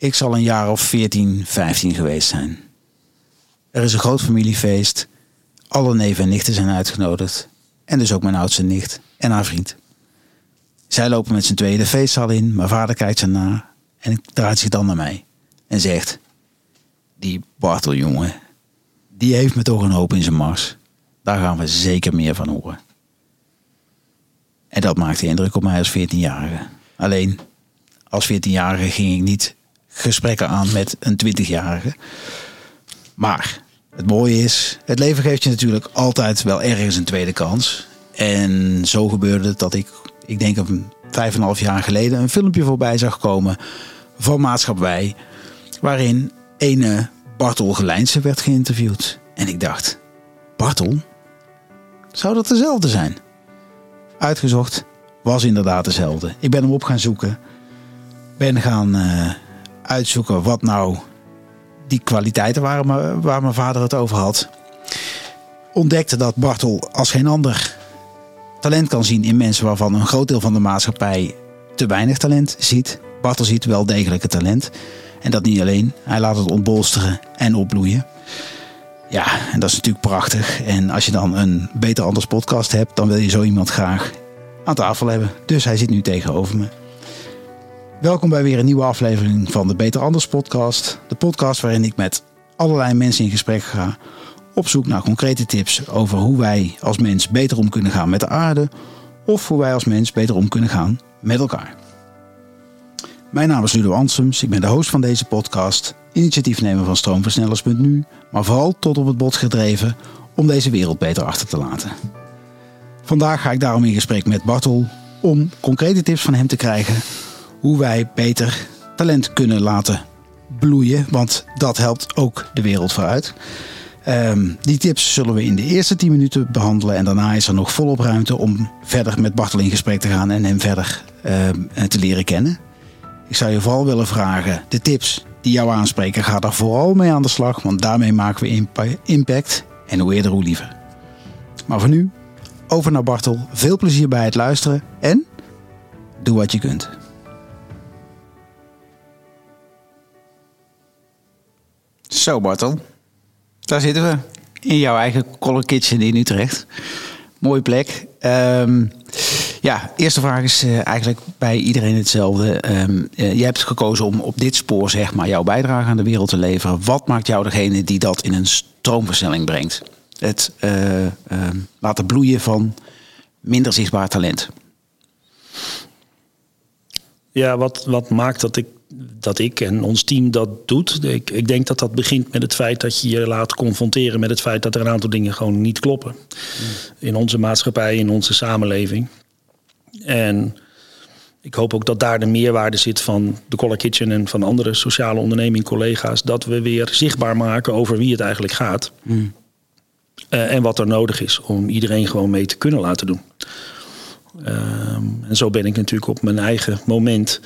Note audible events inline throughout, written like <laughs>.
Ik zal een jaar of 14, 15 geweest zijn. Er is een groot familiefeest. Alle neven en nichten zijn uitgenodigd. En dus ook mijn oudste nicht en haar vriend. Zij lopen met z'n tweeën de feestzaal in. Mijn vader kijkt ze na en draait zich dan naar mij. En zegt... Die Bartel, jongen. Die heeft me toch een hoop in zijn mars. Daar gaan we zeker meer van horen. En dat maakte indruk op mij als 14-jarige. Alleen, als 14-jarige ging ik niet gesprekken aan met een 20-jarige. Maar het mooie is, het leven geeft je natuurlijk altijd wel ergens een tweede kans. En zo gebeurde het dat ik, ik denk een vijf en een half jaar geleden, een filmpje voorbij zag komen van Maatschappij. Waarin ene Bartel Gelijnse werd geïnterviewd. En ik dacht, Bartel? Zou dat dezelfde zijn? Uitgezocht, was inderdaad dezelfde. Ik ben hem op gaan zoeken. Ben gaan uh, uitzoeken wat nou die kwaliteiten waren waar, mijn vader het over had. Ontdekte dat Bartel als geen ander talent kan zien in mensen waarvan een groot deel van de maatschappij te weinig talent ziet. Bartel ziet wel degelijk het talent. En dat niet alleen. Hij laat het ontbolsteren en opbloeien. Ja, en dat is natuurlijk prachtig. En als je dan een Beter Anders podcast hebt, dan wil je zo iemand graag aan tafel hebben. Dus hij zit nu tegenover me. Welkom bij weer een nieuwe aflevering van de Beter Anders podcast. De podcast waarin ik met allerlei mensen in gesprek ga. Op zoek naar concrete tips over hoe wij als mens beter om kunnen gaan met de aarde. Of hoe wij als mens beter om kunnen gaan met elkaar. Mijn naam is Ludo Ansems, ik ben de host van deze podcast, initiatiefnemer van Stroomversnellers.nu, maar vooral tot op het bot gedreven om deze wereld beter achter te laten. Vandaag ga ik daarom in gesprek met Bartel om concrete tips van hem te krijgen hoe wij beter talent kunnen laten bloeien, want dat helpt ook de wereld vooruit. Um, die tips zullen we in de eerste 10 minuten behandelen en daarna is er nog volop ruimte om verder met Bartel in gesprek te gaan en hem verder uh, te leren kennen. Ik zou je vooral willen vragen, de tips die jou aanspreken, ga daar vooral mee aan de slag, want daarmee maken we impact en hoe eerder hoe liever. Maar voor nu, over naar Bartel. Veel plezier bij het luisteren en doe wat je kunt. Zo Bartel, daar zitten we. In jouw eigen Color Kitchen in Utrecht. Mooie plek. Um, ja, eerste vraag is uh, eigenlijk bij iedereen hetzelfde. Um, uh, je hebt gekozen om op dit spoor zeg maar, jouw bijdrage aan de wereld te leveren. Wat maakt jou degene die dat in een stroomversnelling brengt? Het uh, laten bloeien van minder zichtbaar talent. Ja, wat, wat maakt dat ik, dat ik en ons team dat doet? Ik, ik denk dat dat begint met het feit dat je je laat confronteren met het feit dat er een aantal dingen gewoon niet kloppen. Hmm. In onze maatschappij, in onze samenleving. En ik hoop ook dat daar de meerwaarde zit van de Collar Kitchen en van andere sociale onderneming collega's. Dat we weer zichtbaar maken over wie het eigenlijk gaat. Mm. Uh, en wat er nodig is om iedereen gewoon mee te kunnen laten doen. Um, en zo ben ik natuurlijk op mijn eigen moment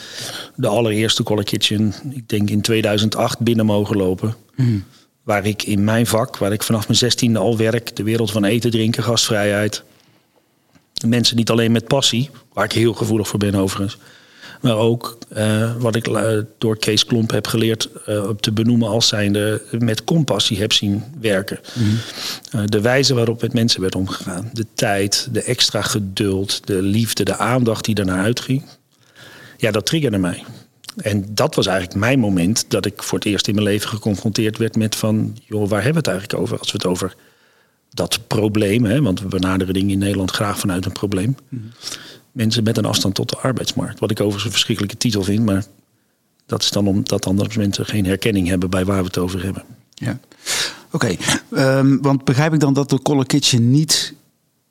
de allereerste Collar Kitchen, ik denk in 2008, binnen mogen lopen. Mm. Waar ik in mijn vak, waar ik vanaf mijn zestiende al werk, de wereld van eten, drinken, gastvrijheid, mensen niet alleen met passie, waar ik heel gevoelig voor ben overigens. Maar ook uh, wat ik uh, door Kees Klomp heb geleerd uh, te benoemen als zijnde met compassie heb zien werken. Mm -hmm. de wijze waarop met mensen werd omgegaan. De tijd, de extra geduld, de liefde, de aandacht die daarnaar uitging. Ja, dat triggerde mij. En dat was eigenlijk mijn moment dat ik voor het eerst in mijn leven geconfronteerd werd met van... joh, waar hebben we het eigenlijk over als we het over dat probleem, hè, want we benaderen dingen in Nederland graag vanuit een probleem. Mm. Mensen met een afstand tot de arbeidsmarkt. Wat ik overigens een verschrikkelijke titel vind, maar dat is dan omdat andere mensen geen herkenning hebben bij waar we het over hebben. Ja, oké. Okay. Um, want begrijp ik dan dat de Color Kitchen niet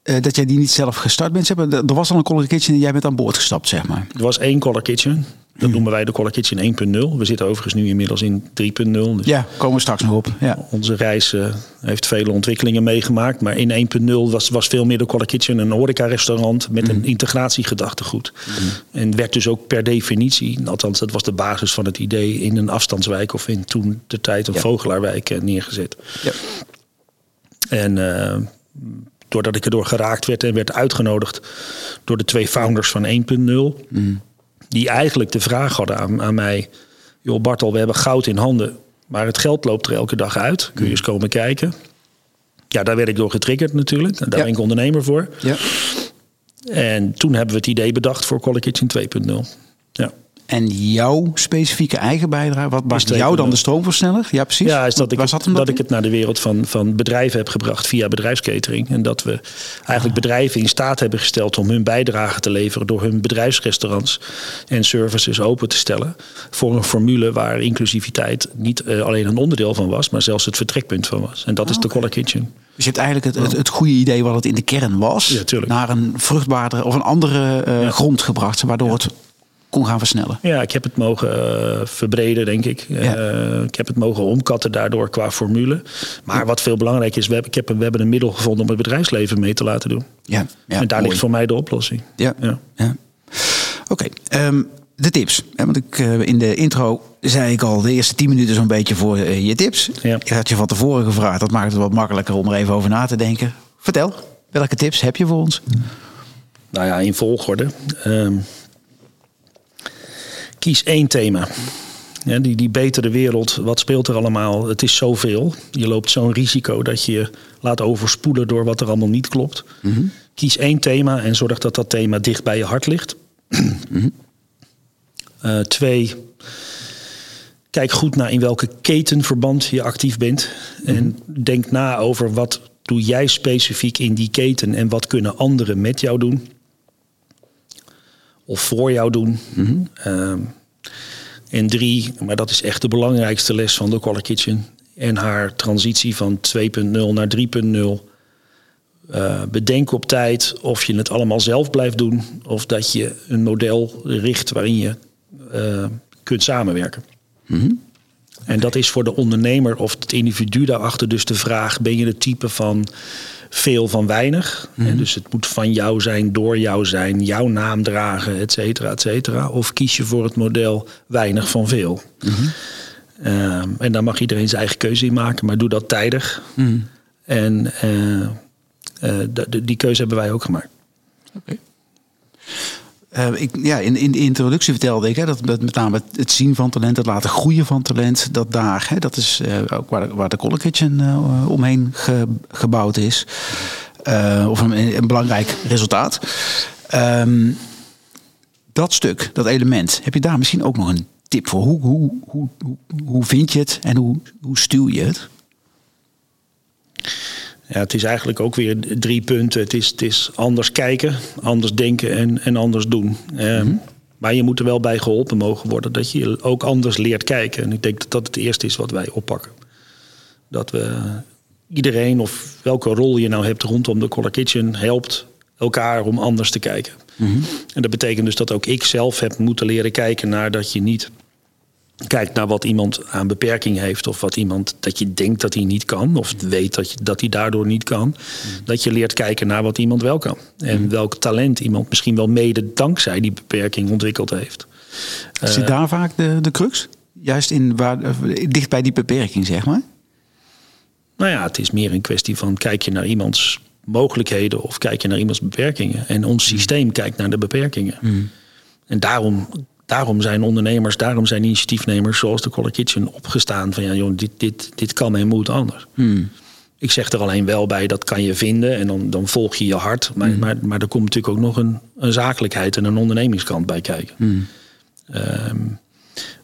uh, dat jij die niet zelf gestart bent. Er was al een Color Kitchen en jij bent aan boord gestapt, zeg maar. Er was één Color Kitchen. Dat noemen wij de Color Kitchen 1.0. We zitten overigens nu inmiddels in 3.0. Dus ja, komen we straks nog op. Ja. Onze reis uh, heeft vele ontwikkelingen meegemaakt. Maar in 1.0 was, was veel meer de Color Kitchen een horeca-restaurant met een mm. integratiegedachtegoed. Mm. En werd dus ook per definitie, althans dat was de basis van het idee, in een afstandswijk of in toen de tijd een ja. Vogelaarwijk uh, neergezet. Ja. En uh, doordat ik erdoor geraakt werd en werd uitgenodigd door de twee founders van 1.0. Mm. Die eigenlijk de vraag hadden aan, aan mij. joh Bartel, we hebben goud in handen, maar het geld loopt er elke dag uit. Kun je eens komen kijken? Ja, daar werd ik door getriggerd natuurlijk. Daar Ja. ben ik ondernemer voor. Ja. En toen hebben we het idee bedacht voor Color Kitchen 2.0. Ja. En jouw specifieke eigen bijdrage, wat 2.0. jou dan de stroomversneller? Ja, precies. Ja, is dat ik, dat, dat ik het naar de wereld van, van bedrijven heb gebracht via bedrijfskatering. En dat we eigenlijk bedrijven in staat hebben gesteld om hun bijdrage te leveren door hun bedrijfsrestaurants en services open te stellen. Voor een formule waar inclusiviteit niet eh, alleen een onderdeel van was, maar zelfs het vertrekpunt van was. En dat is de Color Kitchen. Dus je hebt eigenlijk het, het, het goede idee wat het in de kern was, Ja, naar een vruchtbaardere of een andere eh, Ja. grond gebracht, waardoor het kon gaan versnellen. Ja, ik heb het mogen eh, verbreden, denk ik. Ja. Eh, ik heb het mogen omkatten daardoor qua formule. Maar wat veel belangrijk is, we hebben, ik heb, we hebben een middel gevonden om het bedrijfsleven mee te laten doen. Ja, ja en daar mooi. ligt voor mij de oplossing. Ja. Ja. ja. Oké, ehm, de tips. Want ik, eh, in de intro zei ik al de eerste 10 minuten zo'n beetje voor je tips. Ja. Ik had je van tevoren gevraagd. Dat maakt het wat makkelijker om er even over na te denken. Vertel, welke tips heb je voor ons? Nou ja, in volgorde. Ehm, kies één thema. Ja, die, die betere wereld, wat speelt er allemaal? Het is zoveel. Je loopt zo'n risico dat je je laat overspoelen door wat er allemaal niet klopt. Kies één thema en zorg dat dat thema dicht bij je hart ligt. <clears throat> Eh, twee, kijk goed naar in welke ketenverband je actief bent. En denk na over wat doe jij specifiek in die keten en wat kunnen anderen met jou doen. Of voor jou doen. Ehm, en drie, maar dat is echt de belangrijkste les van de Color Kitchen. En haar transitie van 2.0 naar 3.0. Eh, bedenk op tijd of je het allemaal zelf blijft doen. Of dat je een model richt waarin je eh, kunt samenwerken. En dat is voor de ondernemer of het individu daarachter dus de vraag: ben je het type van veel van weinig? En dus het moet van jou zijn, door jou zijn, jouw naam dragen, et cetera, et cetera. Of kies je voor het model weinig van veel? Ehm, en daar mag iedereen zijn eigen keuze in maken, maar doe dat tijdig. En eh, eh, die keuze hebben wij ook gemaakt. Oké. Eh, ik, ja, in, in de introductie vertelde ik hè, dat met, name het, zien van talent, het laten groeien van talent, dat daar, hè, dat is eh, ook waar, de- waar de Kitchen eh, omheen ge- gebouwd is. Of een, belangrijk resultaat. Ehm, dat stuk, dat element, heb je daar misschien ook nog een tip voor? Hoe, hoe, hoe, hoe, hoe vind je het en hoe, hoe stuur je het? Ja, het is eigenlijk ook weer drie punten. Het is, het is anders kijken, anders denken en, en anders doen. Ehm, Maar je moet er wel bij geholpen mogen worden dat je ook anders leert kijken. En ik denk dat dat het eerste is wat wij oppakken. Dat we iedereen of welke rol je nou hebt rondom de Color Kitchen helpt elkaar om anders te kijken. En dat betekent dus dat ook ik zelf heb moeten leren kijken naar dat je niet kijkt naar wat iemand aan beperking heeft of wat iemand dat je denkt dat hij niet kan of weet dat, je, dat hij daardoor niet kan. Dat je leert kijken naar wat iemand wel kan en welk talent iemand misschien wel mede dankzij die beperking ontwikkeld heeft. Zit daar vaak de, de crux? Juist in waar, eh, dicht bij die beperking, zeg maar? Nou ja, het is meer een kwestie van kijk je naar iemands mogelijkheden of kijk je naar iemands beperkingen. En ons systeem kijkt naar de beperkingen. En daarom, daarom zijn ondernemers, daarom zijn initiatiefnemers zoals de Color Kitchen opgestaan van ja, joh, dit, dit, dit kan en moet anders. Ik zeg er alleen wel bij, dat kan je vinden en dan, dan volg je je hart. Maar, maar, maar er komt natuurlijk ook nog een, een zakelijkheid en een ondernemingskant bij kijken. Ehm,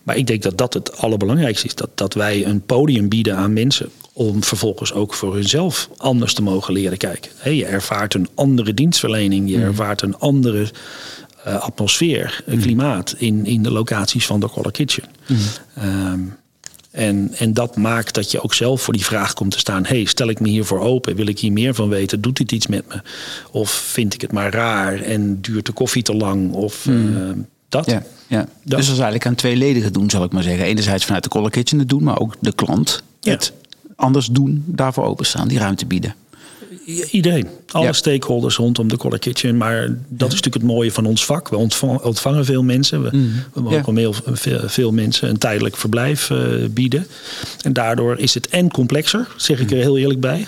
maar ik denk dat dat het allerbelangrijkste is. Dat, dat wij een podium bieden aan mensen. Om vervolgens ook voor hunzelf anders te mogen leren kijken. Hé, je ervaart een andere dienstverlening. Je ervaart een andere eh, atmosfeer, een klimaat in, in de locaties van de Color Kitchen. Ehm, en, en dat maakt dat je ook zelf voor die vraag komt te staan. hey, stel ik me hiervoor open? Wil ik hier meer van weten? Doet dit iets met me? Of vind ik het maar raar en duurt de koffie te lang? Of eh, dat? Ja, ja. Dus dat is eigenlijk aan tweeledigen doen, zal ik maar zeggen. Enerzijds vanuit de Color Kitchen het doen, maar ook de klant Ja. het anders doen, daarvoor openstaan, die ruimte bieden. Iedereen, alle Ja. stakeholders rondom de Color Kitchen. Maar dat is natuurlijk het mooie van ons vak. We ontvangen, veel mensen. We, we mogen Ja. veel, veel mensen een tijdelijk verblijf eh, bieden. En daardoor is het en complexer, zeg ik er heel eerlijk bij.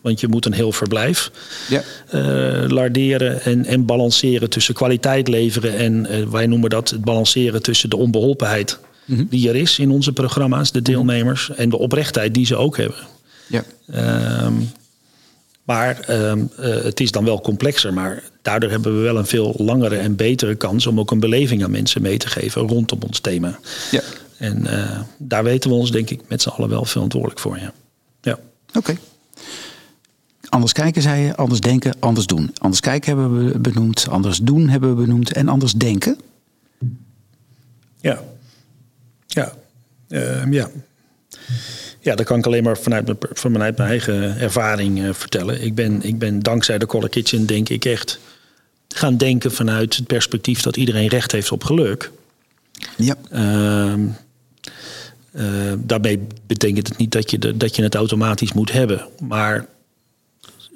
Want je moet een heel verblijf Ja. eh, larderen en, en balanceren tussen kwaliteit leveren. En eh, wij noemen dat het balanceren tussen de onbeholpenheid die er is in onze programma's, de deelnemers. En de oprechtheid die ze ook hebben. Ja. Ehm, maar ehm, eh, het is dan wel complexer. Maar daardoor hebben we wel een veel langere en betere kans om ook een beleving aan mensen mee te geven rondom ons thema. Ja. En eh, daar weten we ons, denk ik, met z'n allen wel verantwoordelijk voor. Ja. ja. Oké. Anders kijken, zei je, anders denken, anders doen. Anders kijken hebben we benoemd, anders doen hebben we benoemd en anders denken. Ja. Ja. Ehm, ja. Ja, dat kan ik alleen maar vanuit mijn, vanuit mijn eigen ervaring uh, vertellen. Ik ben, ik ben dankzij de Color Kitchen, denk ik, echt gaan denken vanuit het perspectief dat iedereen recht heeft op geluk. Ja. Uh, uh, daarmee betekent het niet dat je, de, dat je het automatisch moet hebben. Maar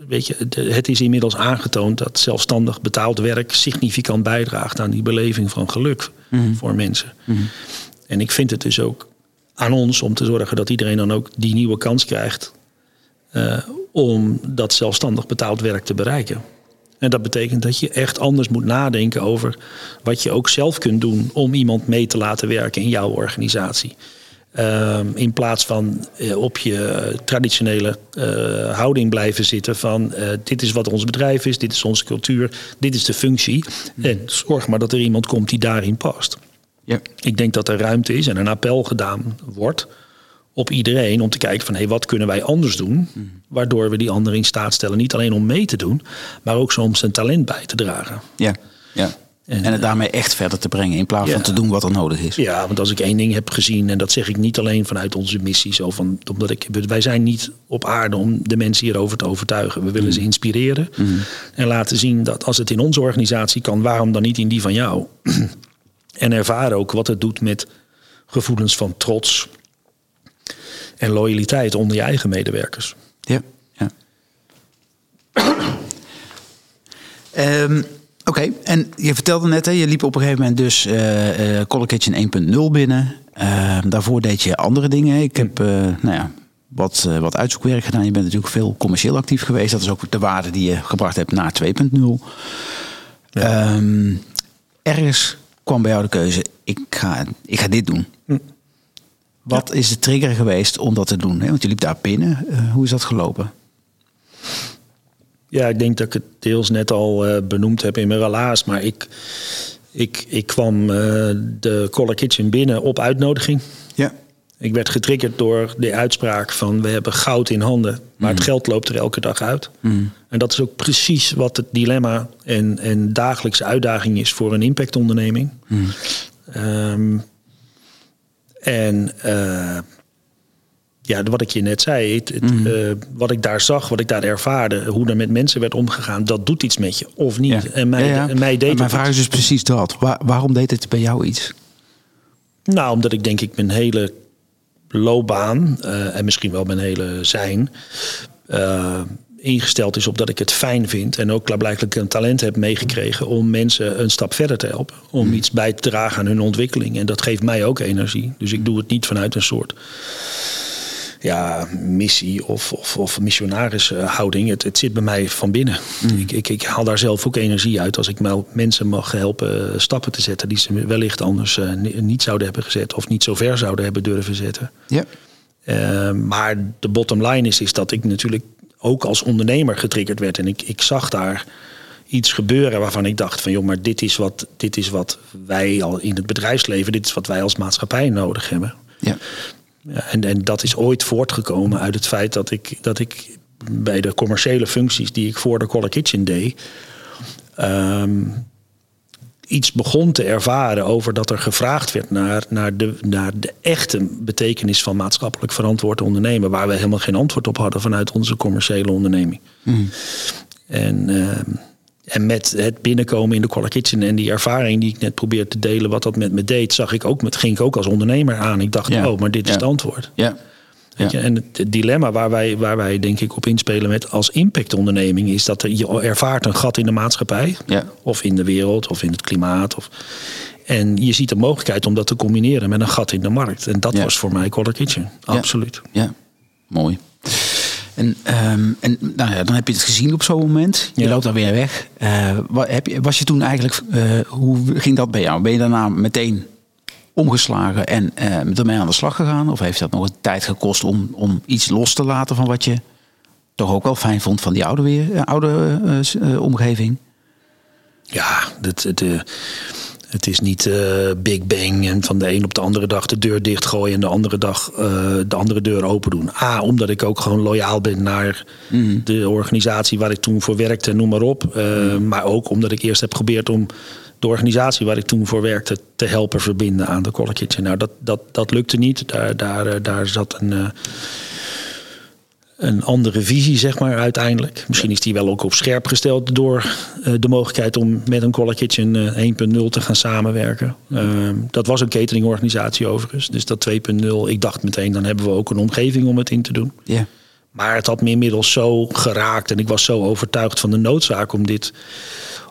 weet je, het is inmiddels aangetoond dat zelfstandig betaald werk significant bijdraagt aan die beleving van geluk mm -hmm. voor mensen. Mm -hmm. En ik vind het dus ook aan ons om te zorgen dat iedereen dan ook die nieuwe kans krijgt uh, om dat zelfstandig betaald werk te bereiken. En dat betekent dat je echt anders moet nadenken over wat je ook zelf kunt doen om iemand mee te laten werken in jouw organisatie. Uh, in plaats van uh, op je traditionele uh, houding blijven zitten van dit is wat ons bedrijf is, dit is onze cultuur, dit is de functie. En zorg maar dat er iemand komt die daarin past. Ja. Ik denk dat er ruimte is en een appel gedaan wordt op iedereen om te kijken van hé, hey, wat kunnen wij anders doen, waardoor we die ander in staat stellen niet alleen om mee te doen, maar ook soms zijn talent bij te dragen. Ja, ja. En, en het daarmee echt verder te brengen in plaats ja. van te doen wat er nodig is. Ja, want als ik één ding heb gezien, en dat zeg ik niet alleen vanuit onze missie, zo van, omdat ik, wij zijn niet op aarde om de mensen hierover te overtuigen. We willen mm. ze inspireren mm. en laten zien dat als het in onze organisatie kan, waarom dan niet in die van jou? En ervaren ook wat het doet met gevoelens van trots en loyaliteit onder je eigen medewerkers. Ja, ja. um, Oké, okay. en je vertelde net, hè, je liep op een gegeven moment dus uh, uh, Color Kitchen 1.0 binnen. Uh, daarvoor deed je andere dingen. Ik heb nou ja, wat, wat uitzoekwerk gedaan. Je bent natuurlijk veel commercieel actief geweest. Dat is ook de waarde die je gebracht hebt naar 2.0. Ja. Um, ergens kwam bij jou de keuze, ik ga, ik ga dit doen. Hm. Wat ja. is de trigger geweest om dat te doen? Hè? Want je liep daar binnen. hoe is dat gelopen? Ja, ik denk dat ik het deels net al uh, benoemd heb in mijn relaas. Maar ik, ik, ik kwam uh, de Collar Kitchen binnen op uitnodiging. Ja. Ik werd getriggerd door de uitspraak van we hebben goud in handen, maar mm. het geld loopt er elke dag uit. Mm. En dat is ook precies wat het dilemma en, en dagelijkse uitdaging is voor een impactonderneming. Mm. Um, en uh, ja, wat ik je net zei, het, het, mm. uh, wat ik daar zag, wat ik daar ervaarde, hoe er met mensen werd omgegaan, dat doet iets met je of niet. Ja. En mij, ja, ja. En mij deed en mijn vraag is dus precies dat. Waar, waarom deed het bij jou iets? Nou, omdat ik denk ik mijn hele loopbaan uh, en misschien wel mijn hele zijn uh, ingesteld is op dat ik het fijn vind en ook klaarblijkelijk een talent heb meegekregen om mensen een stap verder te helpen, om mm. iets bij te dragen aan hun ontwikkeling. En dat geeft mij ook energie. Dus ik doe het niet vanuit een soort ja, missie of, of, of missionarishouding. Het, het zit bij mij van binnen. Mm. Ik, ik, ik haal daar zelf ook energie uit als ik mensen mag helpen stappen te zetten die ze wellicht anders uh, niet zouden hebben gezet of niet zo ver zouden hebben durven zetten. Ja. Uh, maar de bottom line is, is dat ik natuurlijk ook als ondernemer getriggerd werd en ik, ik zag daar iets gebeuren waarvan ik dacht van joh, maar dit is wat, dit is wat wij al in het bedrijfsleven, dit is wat wij als maatschappij nodig hebben. Ja. En, en dat is ooit voortgekomen uit het feit dat ik, dat ik bij de commerciële functies die ik voor de Color Kitchen deed, um, iets begon te ervaren over dat er gevraagd werd naar, naar, de, naar de echte betekenis van maatschappelijk verantwoord ondernemen, waar we helemaal geen antwoord op hadden vanuit onze commerciële onderneming. Mm. En uh, en met het binnenkomen in de Collar Kitchen en die ervaring die ik net probeer te delen, wat dat met me deed, zag ik ook met, ging ik ook als ondernemer aan. Ik dacht, ja. oh, maar dit is het antwoord. Ja. Weet je? En het dilemma waar wij, waar wij denk ik op inspelen met als impactonderneming is dat er, je ervaart een gat in de maatschappij. Of in de wereld of in het klimaat. Of, en je ziet de mogelijkheid om dat te combineren met een gat in de markt. En dat was voor mij Collar Kitchen. Absoluut. Ja, mooi. En, um, en nou ja, dan heb je het gezien op zo'n moment. Je Ja. loopt dan weer weg. Uh, wat, heb je, was je toen eigenlijk, uh, hoe ging dat bij jou? Ben je daarna meteen omgeslagen en uh, ermee aan de slag gegaan? Of heeft dat nog een tijd gekost om, om iets los te laten van wat je toch ook wel fijn vond van die oude, weer, oude omgeving? Ja, het, het, het is niet uh, Big Bang en van de een op de andere dag de deur dichtgooien en de andere dag uh, de andere deur open doen. A, omdat ik ook gewoon loyaal ben naar mm. de organisatie waar ik toen voor werkte, noem maar op. Uh, mm. Maar ook omdat ik eerst heb geprobeerd om de organisatie waar ik toen voor werkte te helpen verbinden aan de Kitchen. Nou, dat, dat, dat lukte niet. Daar, daar, daar zat een een andere visie, zeg maar, uiteindelijk. Misschien is die wel ook op scherp gesteld door uh, de mogelijkheid om met een Color Kitchen uh, 1.0 te gaan samenwerken. Uh, dat was een cateringorganisatie overigens. Dus dat 2.0, ik dacht meteen, dan hebben we ook een omgeving om het in te doen. Yeah. Maar het had me inmiddels zo geraakt en ik was zo overtuigd van de noodzaak om dit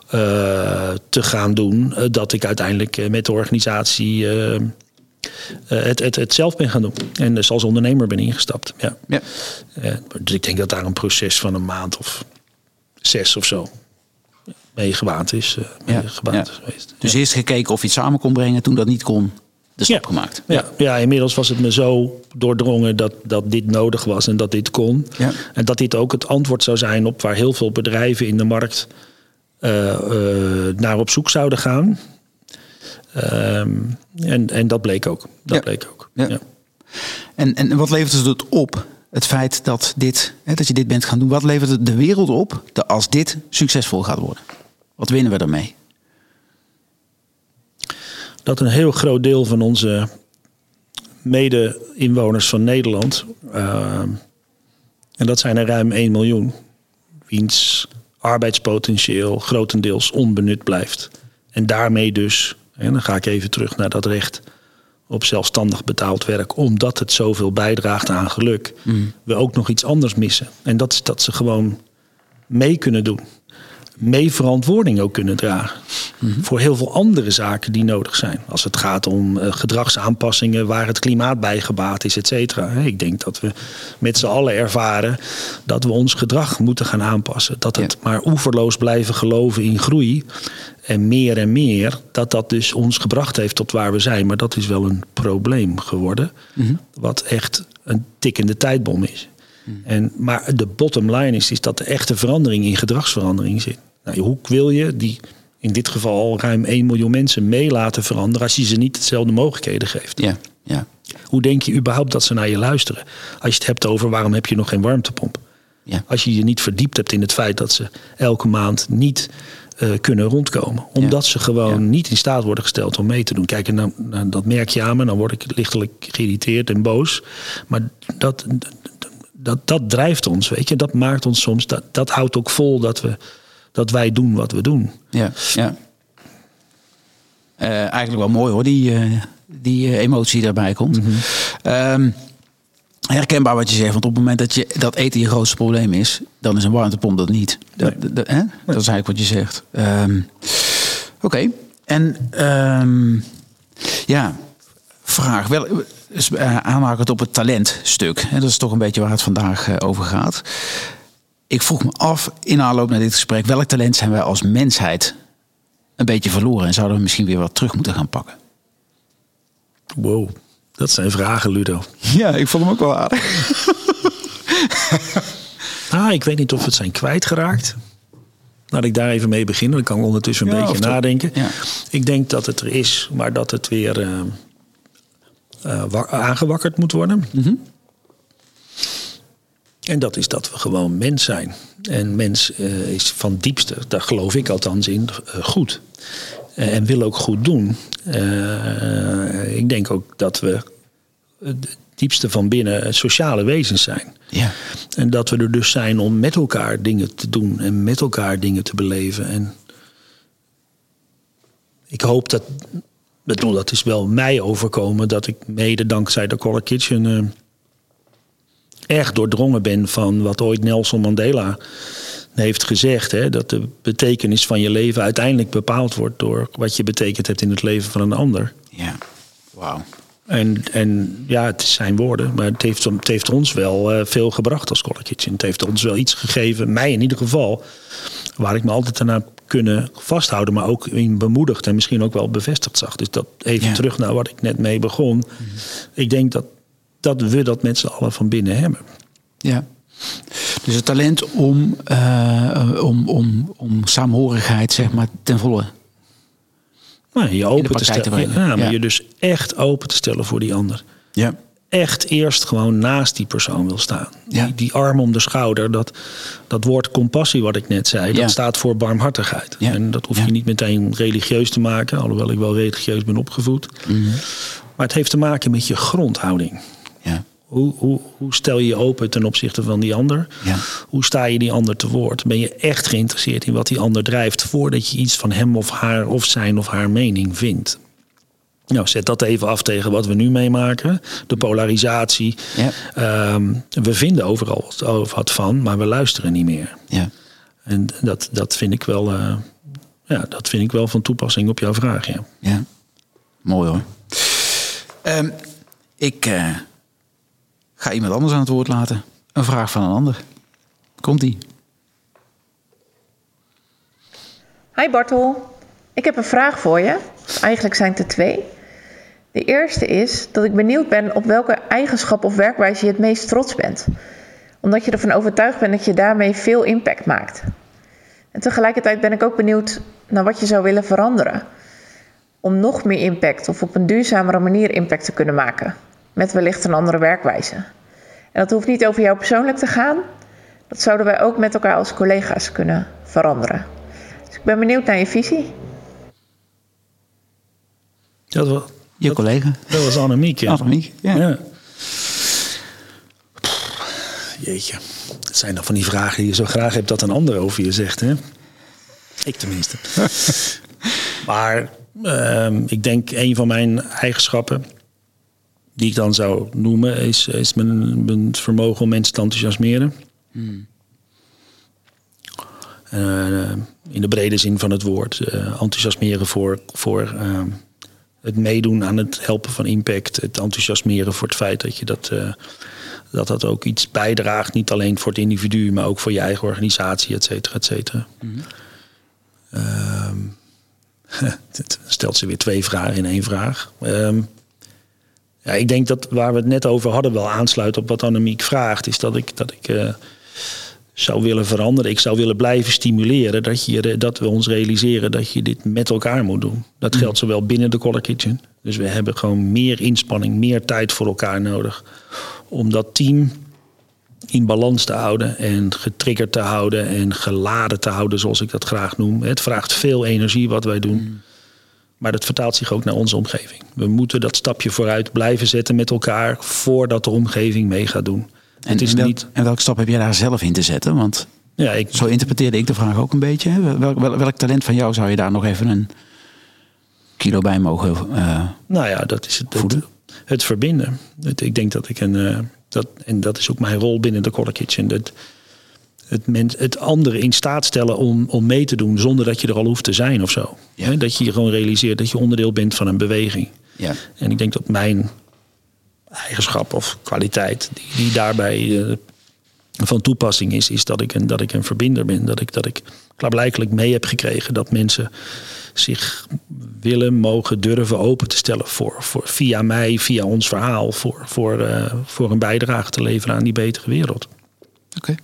uh, te gaan doen, dat ik uiteindelijk met de organisatie uh, het, het, het zelf ben gaan doen. En dus als ondernemer ben ingestapt. Ja. ja. Dus ik denk dat daar een proces van een maand of zes of zo mee gebaand is. Uh, mee ja. geweest. Dus eerst gekeken of je het samen kon brengen. Toen dat niet kon, de stap gemaakt. Ja. ja, inmiddels was het me zo doordrongen dat, dat dit nodig was en dat dit kon. Ja. En dat dit ook het antwoord zou zijn op waar heel veel bedrijven in de markt naar op zoek zouden gaan. Um, en, en dat bleek ook. Dat ja. bleek ook. Ja. Ja. En, en wat levert het op? Het feit dat, dit, hè, dat je dit bent gaan doen. Wat levert het de wereld op dat als dit succesvol gaat worden? Wat winnen we daarmee? Dat een heel groot deel van onze mede-inwoners van Nederland, uh, en dat zijn er ruim 1 miljoen, wiens arbeidspotentieel grotendeels onbenut blijft. En daarmee dus en dan ga ik even terug naar dat recht op zelfstandig betaald werk, omdat het zoveel bijdraagt aan geluk, mm. we ook nog iets anders missen. En dat is dat ze gewoon mee kunnen doen. Mee verantwoording ook kunnen dragen. Mm-hmm. Voor heel veel andere zaken die nodig zijn. Als het gaat om uh, gedragsaanpassingen waar het klimaat bij gebaat is, et cetera. Ik denk dat we met z'n allen ervaren dat we ons gedrag moeten gaan aanpassen. Dat het Ja. maar oeverloos blijven geloven in groei. En meer en meer, dat dat dus ons gebracht heeft tot waar we zijn. Maar dat is wel een probleem geworden. Mhm. Wat echt een tikkende tijdbom is. Mhm. En, maar de bottom line is, is dat de echte verandering in gedragsverandering zit. Nou, hoe wil je die in dit geval al ruim 1 miljoen mensen mee laten veranderen... als je ze niet hetzelfde mogelijkheden geeft? Ja, ja, Hoe denk je überhaupt dat ze naar je luisteren? Als je het hebt over waarom heb je nog geen warmtepomp? ja. Als je je niet verdiept hebt in het feit dat ze elke maand niet eh, kunnen rondkomen. Omdat ze gewoon Ja. niet in staat worden gesteld om mee te doen. Kijk, en dan, dan- dat merk je aan me. Dan word ik lichtelijk geïrriteerd en boos. Maar dat, dat, dat drijft ons, weet je. Dat maakt ons soms... Dat, dat houdt ook vol dat, we, dat wij doen wat we doen. Ja, ja. Eh, eigenlijk wel mooi hoor, die, eh, die emotie daarbij komt. Ehm, herkenbaar wat je zegt, want op het moment dat, je, dat eten je grootste probleem is, dan is een warmtepomp dat niet. Dat, Nee. dat, hè? dat is eigenlijk wat je zegt. Ehm, Oké, en ehm, ja, vraag. Wel, uh, aanhakend op het talentstuk. Hè, dat is toch een beetje waar het vandaag eh, over gaat. Ik vroeg me af, in aanloop naar dit gesprek, welk talent zijn wij als mensheid een beetje verloren en zouden we misschien weer wat terug moeten gaan pakken? Wow, dat zijn vragen, Ludo. <laughs> Ja, ik vond hem ook wel aardig. <laughs> Ah, ik weet niet of we het zijn kwijtgeraakt. Laat ik daar even mee beginnen. Dan kan ik ondertussen een Ja, beetje nadenken. ja. Ik denk dat het er is, maar dat het weer eh, eh, wa- aangewakkerd moet worden. Mhm. En dat is dat we gewoon mens zijn. En mens eh, is van diepste, daar geloof ik althans in, goed. Eh, en wil ook goed doen. Eh, ik denk ook dat we het diepste van binnen sociale wezens zijn. Ja, En dat we er dus zijn om met elkaar dingen te doen en met elkaar dingen te beleven. En ik hoop dat, bedoel, dat is wel mij overkomen, dat ik mede dankzij de Color Kitchen eh, erg doordrongen ben van wat ooit Nelson Mandela heeft gezegd. Hè, dat de betekenis van je leven uiteindelijk bepaald wordt door wat je betekend hebt in het leven van een ander. ja. Wauw. En, en ja, het is zijn woorden, maar het heeft, het heeft ons wel eh, veel gebracht als Color Kitchen. Het heeft ons wel iets gegeven, mij in ieder geval, waar ik me altijd aan heb kunnen vasthouden, maar ook in bemoedigd en misschien ook wel bevestigd zag. Dus dat even Ja. terug naar wat ik net mee begon. Ik denk dat, dat we dat met z'n allen van binnen hebben. Ja. Dus het talent om, eh, om, om, om saamhorigheid, zeg maar, ten volle. Nou, je open te stellen. Ja, maar Ja. je dus echt open te stellen voor die ander. Ja. Echt eerst gewoon naast die persoon wil staan. Ja. Die, die arm om de schouder, dat, dat woord compassie wat ik net zei, Ja. dat staat voor barmhartigheid. Ja. En dat hoef je niet meteen religieus te maken, alhoewel ik wel religieus ben opgevoed. Mhm. Maar het heeft te maken met je grondhouding. Hoe, hoe, hoe stel je je open ten opzichte van die ander? Ja. Hoe sta je die ander te woord? Ben je echt geïnteresseerd in wat die ander drijft voordat je iets van hem of haar of zijn of haar mening vindt? Nou, zet dat even af tegen wat we nu meemaken. De polarisatie. Ja. Ehm, we vinden overal wat- wat van, maar we luisteren niet meer. Ja. En dat, dat, vind ik wel, eh, ja, dat vind ik wel van toepassing op jouw vraag. Ja. Ja. Mooi hoor. Ehm, ik eh, ga iemand anders aan het woord laten. Een vraag van een ander. Komt-ie. Hi Bartel, ik heb een vraag voor je. Eigenlijk zijn het er twee. De eerste is dat ik benieuwd ben op welke eigenschap of werkwijze je het meest trots bent. Omdat je ervan overtuigd bent dat je daarmee veel impact maakt. En tegelijkertijd ben ik ook benieuwd naar wat je zou willen veranderen. Om nog meer impact of op een duurzamere manier impact te kunnen maken. Met wellicht een andere werkwijze. En dat hoeft niet over jou persoonlijk te gaan. Dat zouden wij ook met elkaar als collega's kunnen veranderen. Dus ik ben benieuwd naar je visie. Dat, was, Je collega. dat was Annemiek. Ja. Annemiek, ja. Ja. Jeetje. Het zijn dan van die vragen die je zo graag hebt dat een ander over je zegt. Hè? Ik tenminste. <laughs> maar ehm, ik denk een van mijn eigenschappen... die ik dan zou noemen... is, is mijn, mijn vermogen om mensen te enthousiasmeren. Eh, in de brede zin van het woord. eh, enthousiasmeren voor, voor ehm, het meedoen aan het helpen van impact. Het enthousiasmeren voor het feit dat je dat, eh, dat, dat ook iets bijdraagt. Niet alleen voor het individu, maar ook voor je eigen organisatie, et cetera, et cetera. Ehm, <laughs> het stelt ze weer twee vragen in één vraag. Ehm, ja, ik denk dat waar we het net over hadden wel aansluit op wat Annemiek vraagt. Is dat ik, dat ik eh, zou willen veranderen. Ik zou willen blijven stimuleren dat, je, dat we ons realiseren dat je dit met elkaar moet doen. Dat geldt zowel binnen de Color Kitchen. Dus we hebben gewoon meer inspanning, meer tijd voor elkaar nodig. Om dat team in balans te houden en getriggerd te houden en geladen te houden, zoals ik dat graag noem. Het vraagt veel energie wat wij doen. Maar dat vertaalt zich ook naar onze omgeving. We moeten dat stapje vooruit blijven zetten met elkaar voordat de omgeving mee gaat doen. En, het is en, niet. en welke stap heb jij daar zelf in te zetten? Want Ja, ik, zo interpreteerde ik de vraag ook een beetje. Welk, welk, welk talent van jou zou je daar nog even een kilo bij mogen eh, Nou ja, dat is het, het, het verbinden. Het, ik denk dat ik een. eh, dat, en dat is ook mijn rol binnen de Color Kitchen. Dat, het, het andere in staat stellen om, om mee te doen zonder dat je er al hoeft te zijn of zo. Ja. Dat je je gewoon realiseert dat je onderdeel bent van een beweging. Ja. En ik denk dat mijn eigenschap of kwaliteit die, die daarbij eh, van toepassing is, is dat ik, een, dat ik een verbinder ben. Dat ik, dat ik klaarblijkelijk mee heb gekregen dat mensen zich willen, mogen, durven open te stellen voor, voor via mij, via ons verhaal, voor, voor, eh, voor een bijdrage te leveren aan die betere wereld. Oké.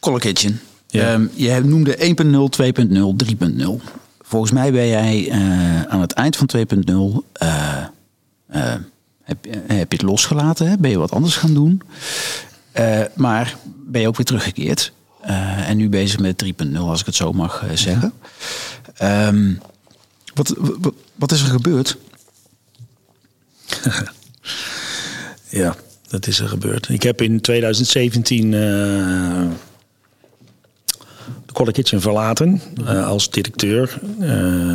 Color Kitchen. Ja. Ehm, je noemde 1.0, 2.0, 3.0. Volgens mij ben jij eh, aan het eind van 2.0... eh, eh, heb, heb je het losgelaten? Hè? Ben je wat anders gaan doen? Maar ben je ook weer teruggekeerd? En nu bezig met 3.0, als ik het zo mag zeggen. Ehm, wat, wat, wat is er gebeurd? <laughs> Ja, dat is er gebeurd. Ik heb in 2017 eh, de Color Kitchen verlaten eh, als directeur. Eh,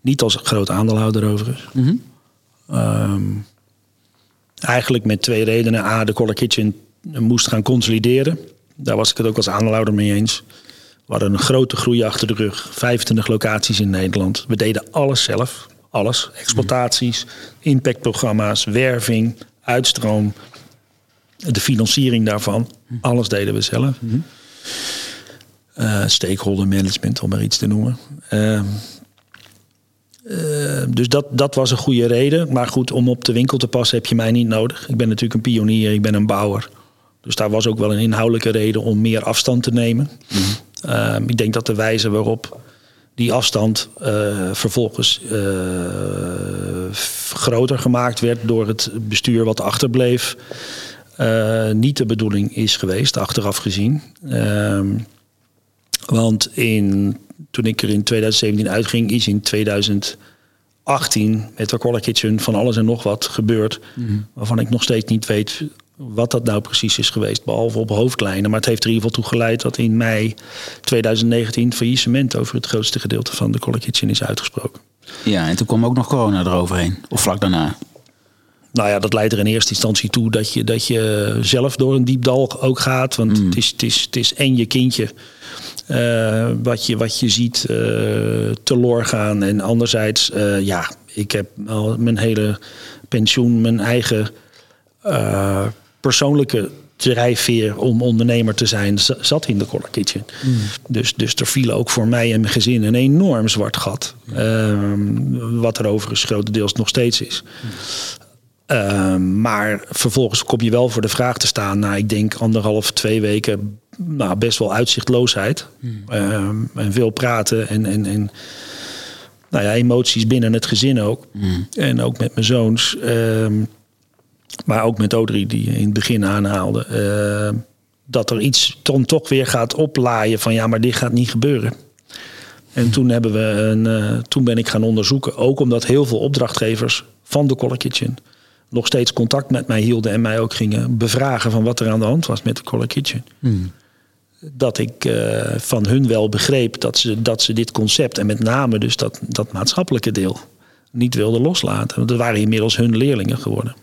niet als groot aandeelhouder overigens. Ehm, eigenlijk met twee redenen. A, de Color Kitchen moest gaan consolideren. Daar was ik het ook als aandeelhouder mee eens. We hadden een grote groei achter de rug. 25 locaties in Nederland. We deden alles zelf. Alles. Exploitaties, impactprogramma's, werving, uitstroom. De financiering daarvan. Alles deden we zelf. Uh, stakeholder management, om maar iets te noemen. Uh, dus dat, dat was een goede reden. Maar goed, om op de winkel te passen heb je mij niet nodig. Ik ben natuurlijk een pionier, ik ben een bouwer. Dus daar was ook wel een inhoudelijke reden om meer afstand te nemen. Mm. ik denk dat de wijze waarop die afstand uh, vervolgens uh, groter gemaakt werd door het bestuur wat achterbleef. Uh, niet de bedoeling is geweest, achteraf gezien. Ehm, want in, toen ik er in 2017 uitging, is in 2018 met de Kitchen van alles en nog wat gebeurd. Mm Waarvan ik nog steeds niet weet wat dat nou precies is geweest, behalve op hoofdlijnen. Maar het heeft er in ieder geval toe geleid dat in mei 2019 faillissement over het grootste gedeelte van de Collar Kitchen is uitgesproken. Ja, en toen kwam ook nog corona eroverheen, of vlak daarna. Nou ja, dat leidt er in eerste instantie toe dat je, dat je zelf door een diep dal ook gaat. Want mm. het, is, het, is, het is en je kindje uh, wat, je, wat je ziet uh, teloor gaan. En anderzijds, uh, ja, ik heb al mijn hele pensioen, mijn eigen persoonlijke drijfveer om ondernemer te zijn zat in de Collar Kitchen. Mm. Dus, dus er viel ook voor mij en mijn gezin een enorm zwart gat. Mm. wat er overigens grotendeels nog steeds is. Mm. Uh, maar vervolgens kom je wel voor de vraag te staan na, ik denk, anderhalf, twee weken, nou, best wel uitzichtloosheid. Hmm. Uh, en veel praten en, en, en nou ja, emoties binnen het gezin ook. En ook met mijn zoons. Uh, maar ook met Audrey, die in het begin aanhaalde. Ehm, dat er iets dan toch weer gaat oplaaien van ja, maar dit gaat niet gebeuren. En toen, hebben we een, uh, toen ben ik gaan onderzoeken, ook omdat heel veel opdrachtgevers van de Collar Kitchen nog steeds contact met mij hielden en mij ook gingen bevragen van wat er aan de hand was met de Collar Kitchen. Hmm. Dat ik uh, van hun wel begreep dat ze, dat ze dit concept en met name dus dat, dat maatschappelijke deel niet wilden loslaten. Want er waren inmiddels hun leerlingen geworden.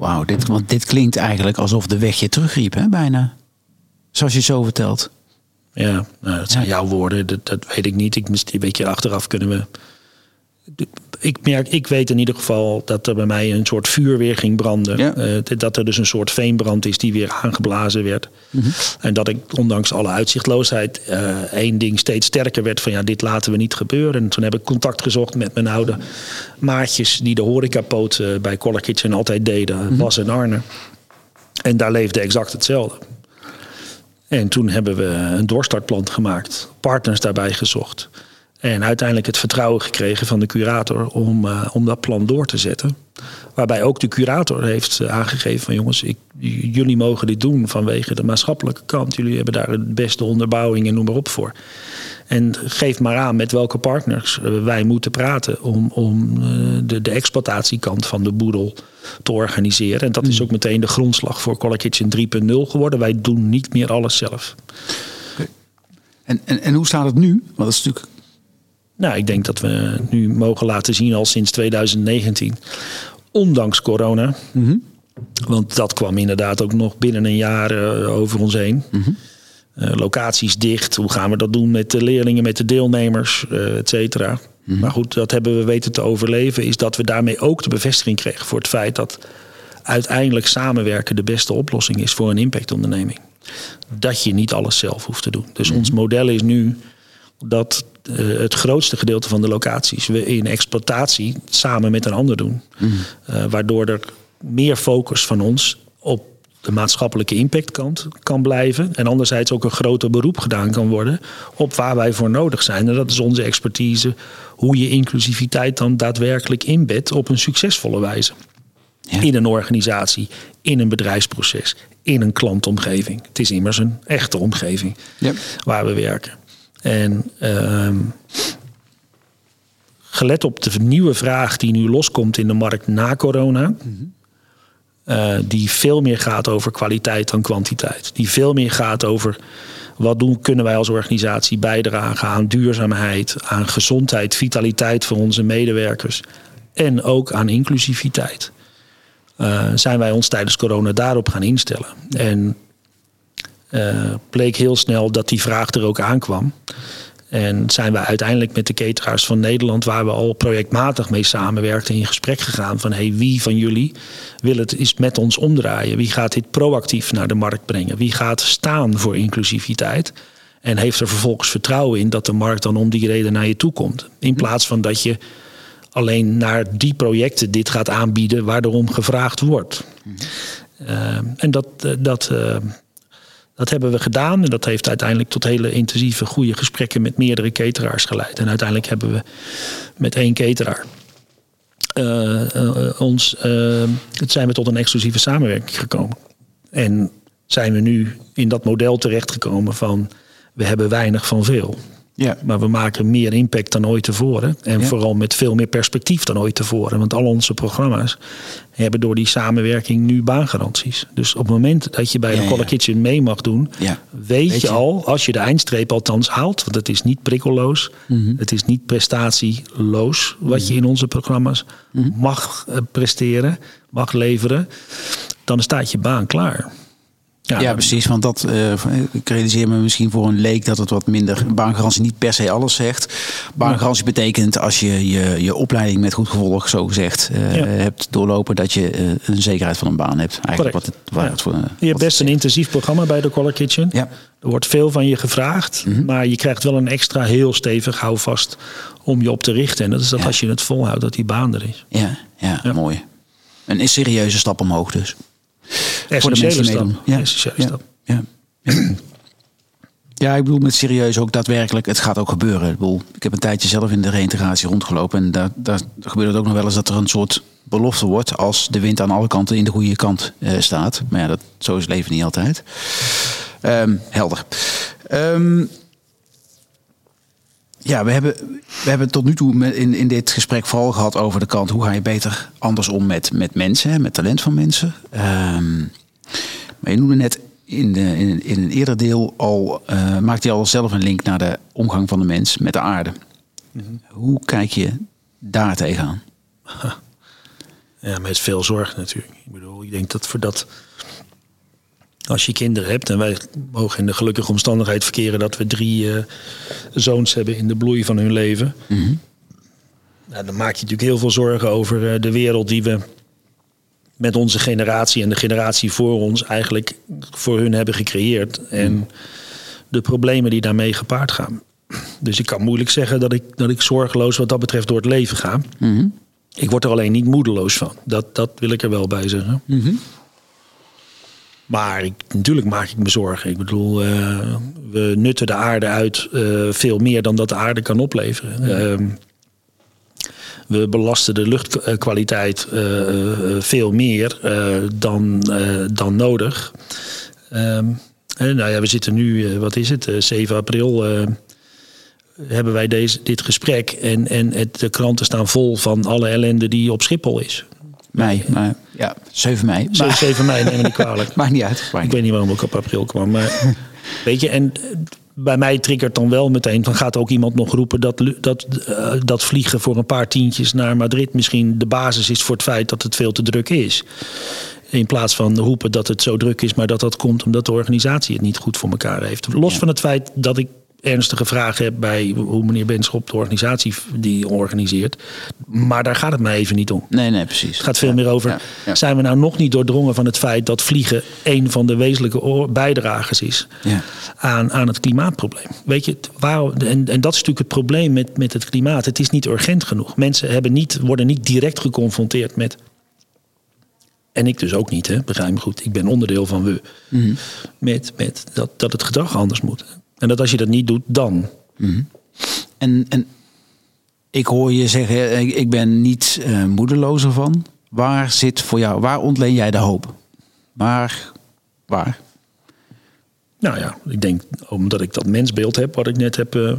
Wauw, dit, want dit klinkt eigenlijk alsof de weg je terugriep, hè, bijna. Zoals je zo vertelt. Ja, nou, dat zijn jouw woorden, dat, dat, weet ik niet. Ik, een beetje achteraf kunnen we ik merk, ik weet in ieder geval dat er bij mij een soort vuur weer ging branden. Eh, dat er dus een soort veenbrand is die weer aangeblazen werd. Mhm. En dat ik ondanks alle uitzichtloosheid uh, één ding steeds sterker werd van ja, dit laten we niet gebeuren. En toen heb ik contact gezocht met mijn oude maatjes die de horecapoot uh, bij Collar Kitchen altijd deden, mm Bas en Arne. En daar leefde exact hetzelfde. En toen hebben we een doorstartplan gemaakt, partners daarbij gezocht. En uiteindelijk het vertrouwen gekregen van de curator om, uh, om dat plan door te zetten. Waarbij ook de curator heeft eh, aangegeven van jongens, ik, jullie mogen dit doen vanwege de maatschappelijke kant. Jullie hebben daar de beste onderbouwing en noem maar op voor. En geef maar aan met welke partners eh, wij moeten praten om, om de, de exploitatiekant van de boedel te organiseren. En dat is mm. ook meteen de grondslag voor Collar Kitchen 3.0 geworden. Wij doen niet meer alles zelf. En, en, en hoe staat het nu? Want dat is natuurlijk nou, ik denk dat we nu mogen laten zien al sinds 2019, ondanks corona. Mhm. Want dat kwam inderdaad ook nog binnen een jaar uh, over ons heen. Mm locaties dicht, hoe gaan we dat doen met de leerlingen, met de deelnemers, uh, et cetera. Mhm. Maar goed, dat hebben we weten te overleven. Is dat we daarmee ook de bevestiging kregen voor het feit dat uiteindelijk samenwerken de beste oplossing is voor een impactonderneming. Dat je niet alles zelf hoeft te doen. Dus mhm. ons model is nu dat uh, het grootste gedeelte van de locaties we in exploitatie samen met een ander doen. Mm. Uh, waardoor er meer focus van ons op de maatschappelijke impactkant kan blijven. En anderzijds ook een groter beroep gedaan kan worden op waar wij voor nodig zijn. En dat is onze expertise, hoe je inclusiviteit dan daadwerkelijk inbedt op een succesvolle wijze. Ja. In een organisatie, in een bedrijfsproces, in een klantomgeving. Het is immers een echte omgeving ja. waar we werken. En uh, gelet op de nieuwe vraag die nu loskomt in de markt na corona. uh, die veel meer gaat over kwaliteit dan kwantiteit. Die veel meer gaat over wat doen, kunnen wij als organisatie bijdragen aan duurzaamheid, aan gezondheid, vitaliteit voor onze medewerkers. En ook aan inclusiviteit. Uh, zijn wij ons tijdens corona daarop gaan instellen. En bleek heel snel dat die vraag er ook aankwam. En zijn we uiteindelijk met de cateraars van Nederland, waar we al projectmatig mee samenwerkten, in gesprek gegaan van hey, wie van jullie wil het eens met ons omdraaien? Wie gaat dit proactief naar de markt brengen? Wie gaat staan voor inclusiviteit? En heeft er vervolgens vertrouwen in dat de markt dan om die reden naar je toe komt. In plaats van dat je alleen naar die projecten dit gaat aanbieden waar erom gevraagd wordt. Uh, en dat, uh, dat, uh, dat hebben we gedaan. En dat heeft uiteindelijk tot hele intensieve, goede gesprekken met meerdere cateraars geleid. En uiteindelijk hebben we met één cateraar uh, ons, uh, zijn we tot een exclusieve samenwerking gekomen. En zijn we nu in dat model terechtgekomen van we hebben weinig van veel. Ja. Maar we maken meer impact dan ooit tevoren. En ja. vooral met veel meer perspectief dan ooit tevoren. Want al onze programma's hebben door die samenwerking nu baangaranties. Dus op het moment dat je bij de Color Kitchen mee mag doen, weet, weet, je al, als je de eindstreep althans haalt, want het is niet prikkelloos, mm -hmm. het is niet prestatieloos wat mm -hmm. je in onze programma's mm -hmm. mag presteren, mag leveren, dan staat je baan klaar. Ja, ja, precies. Want dat, uh, ik realiseer me misschien voor een leek dat het wat minder. Baangarantie niet per se alles zegt. Baangarantie betekent als je je, je opleiding met goed gevolg, zo gezegd, uh, ja. hebt doorlopen, dat je uh, een zekerheid van een baan hebt. Eigenlijk wat het, waar ja. het voor, je hebt best een intensief programma bij de Color Kitchen. Ja. Er wordt veel van je gevraagd, mm -hmm. maar je krijgt wel een extra heel stevig houvast om je op te richten. En dat is dat als je het volhoudt, dat die baan er is. Ja, ja, mooi. Een serieuze stap omhoog dus. Voor de mensen meedoen. Ja. Essentiële stap. Ja. ja. Ja, ik bedoel met serieus ook daadwerkelijk, het gaat ook gebeuren. Ik, bedoel, ik heb een tijdje zelf in de reïntegratie rondgelopen en daar, daar gebeurt het ook nog wel eens dat er een soort belofte wordt als de wind aan alle kanten in de goede kant uh, staat. Maar ja, dat, zo is leven niet altijd. Um, helder. Um, ja, we hebben, we hebben tot nu toe in, in dit gesprek vooral gehad over de kant hoe ga je beter anders om met, met mensen, met talent van mensen. Um, maar je noemde net in, de, in, in een eerder deel al, uh, maakte je al zelf een link naar de omgang van de mens met de aarde. Mm-hmm. Hoe kijk je daar tegenaan? <laughs> Ja, met veel zorg natuurlijk. Ik bedoel, ik denk dat voor dat als je kinderen hebt, en wij mogen in de gelukkige omstandigheid verkeren dat we drie uh, zoons hebben in de bloei van hun leven. Mm-hmm. Nou, dan maak je natuurlijk heel veel zorgen over uh, de wereld die we met onze generatie en de generatie voor ons eigenlijk voor hun hebben gecreëerd. En mm. de problemen die daarmee gepaard gaan. Dus ik kan moeilijk zeggen dat ik, dat ik zorgeloos wat dat betreft door het leven ga. Mm-hmm. Ik word er alleen niet moedeloos van. Dat, dat wil ik er wel bij zeggen. Mm-hmm. Maar ik, natuurlijk maak ik me zorgen. Ik bedoel, uh, we nutten de aarde uit uh, veel meer dan dat de aarde kan opleveren. Ja. Uh, we belasten de luchtkwaliteit uh, veel meer dan, dan nodig. en nou ja, we zitten nu, wat is het, 7 april hebben wij deze, dit gesprek. En, en het, de kranten staan vol van alle ellende die op Schiphol is. Mei, maar ja, 7 mei. 7, 7 mei, neem me niet kwalijk. <laughs> Maakt niet uit. Ik weet niet waarom ik op april kwam. Maar <laughs> weet je, en bij mij triggert dan wel meteen. Dan gaat ook iemand nog roepen dat, dat, uh, dat vliegen voor een paar tientjes naar Madrid misschien de basis is voor het feit dat het veel te druk is. In plaats van roepen dat het zo druk is, maar dat dat komt omdat de organisatie het niet goed voor elkaar heeft. Los ja. van het feit dat ik ernstige vragen heb bij hoe meneer Benschop de organisatie die organiseert. Maar daar gaat het mij even niet om. Nee, nee, precies. Het gaat veel ja, meer over, ja, ja. zijn we nou nog niet doordrongen van het feit dat vliegen een van de wezenlijke bijdragers is aan, aan het klimaatprobleem. Weet je, waarom, en, en dat is natuurlijk het probleem met, met het klimaat. Het is niet urgent genoeg. Mensen hebben niet, worden niet direct geconfronteerd met en ik dus ook niet, hè, begrijp me goed. Ik ben onderdeel van we. Mm-hmm. Met, met dat, dat het gedrag anders moet. En dat als je dat niet doet, dan. Mm-hmm. En, en ik hoor je zeggen, ik ben niet uh, moedeloos ervan. Waar zit voor jou, waar ontleen jij de hoop? Waar, waar? Nou ja, ik denk omdat ik dat mensbeeld heb, wat ik net heb uh.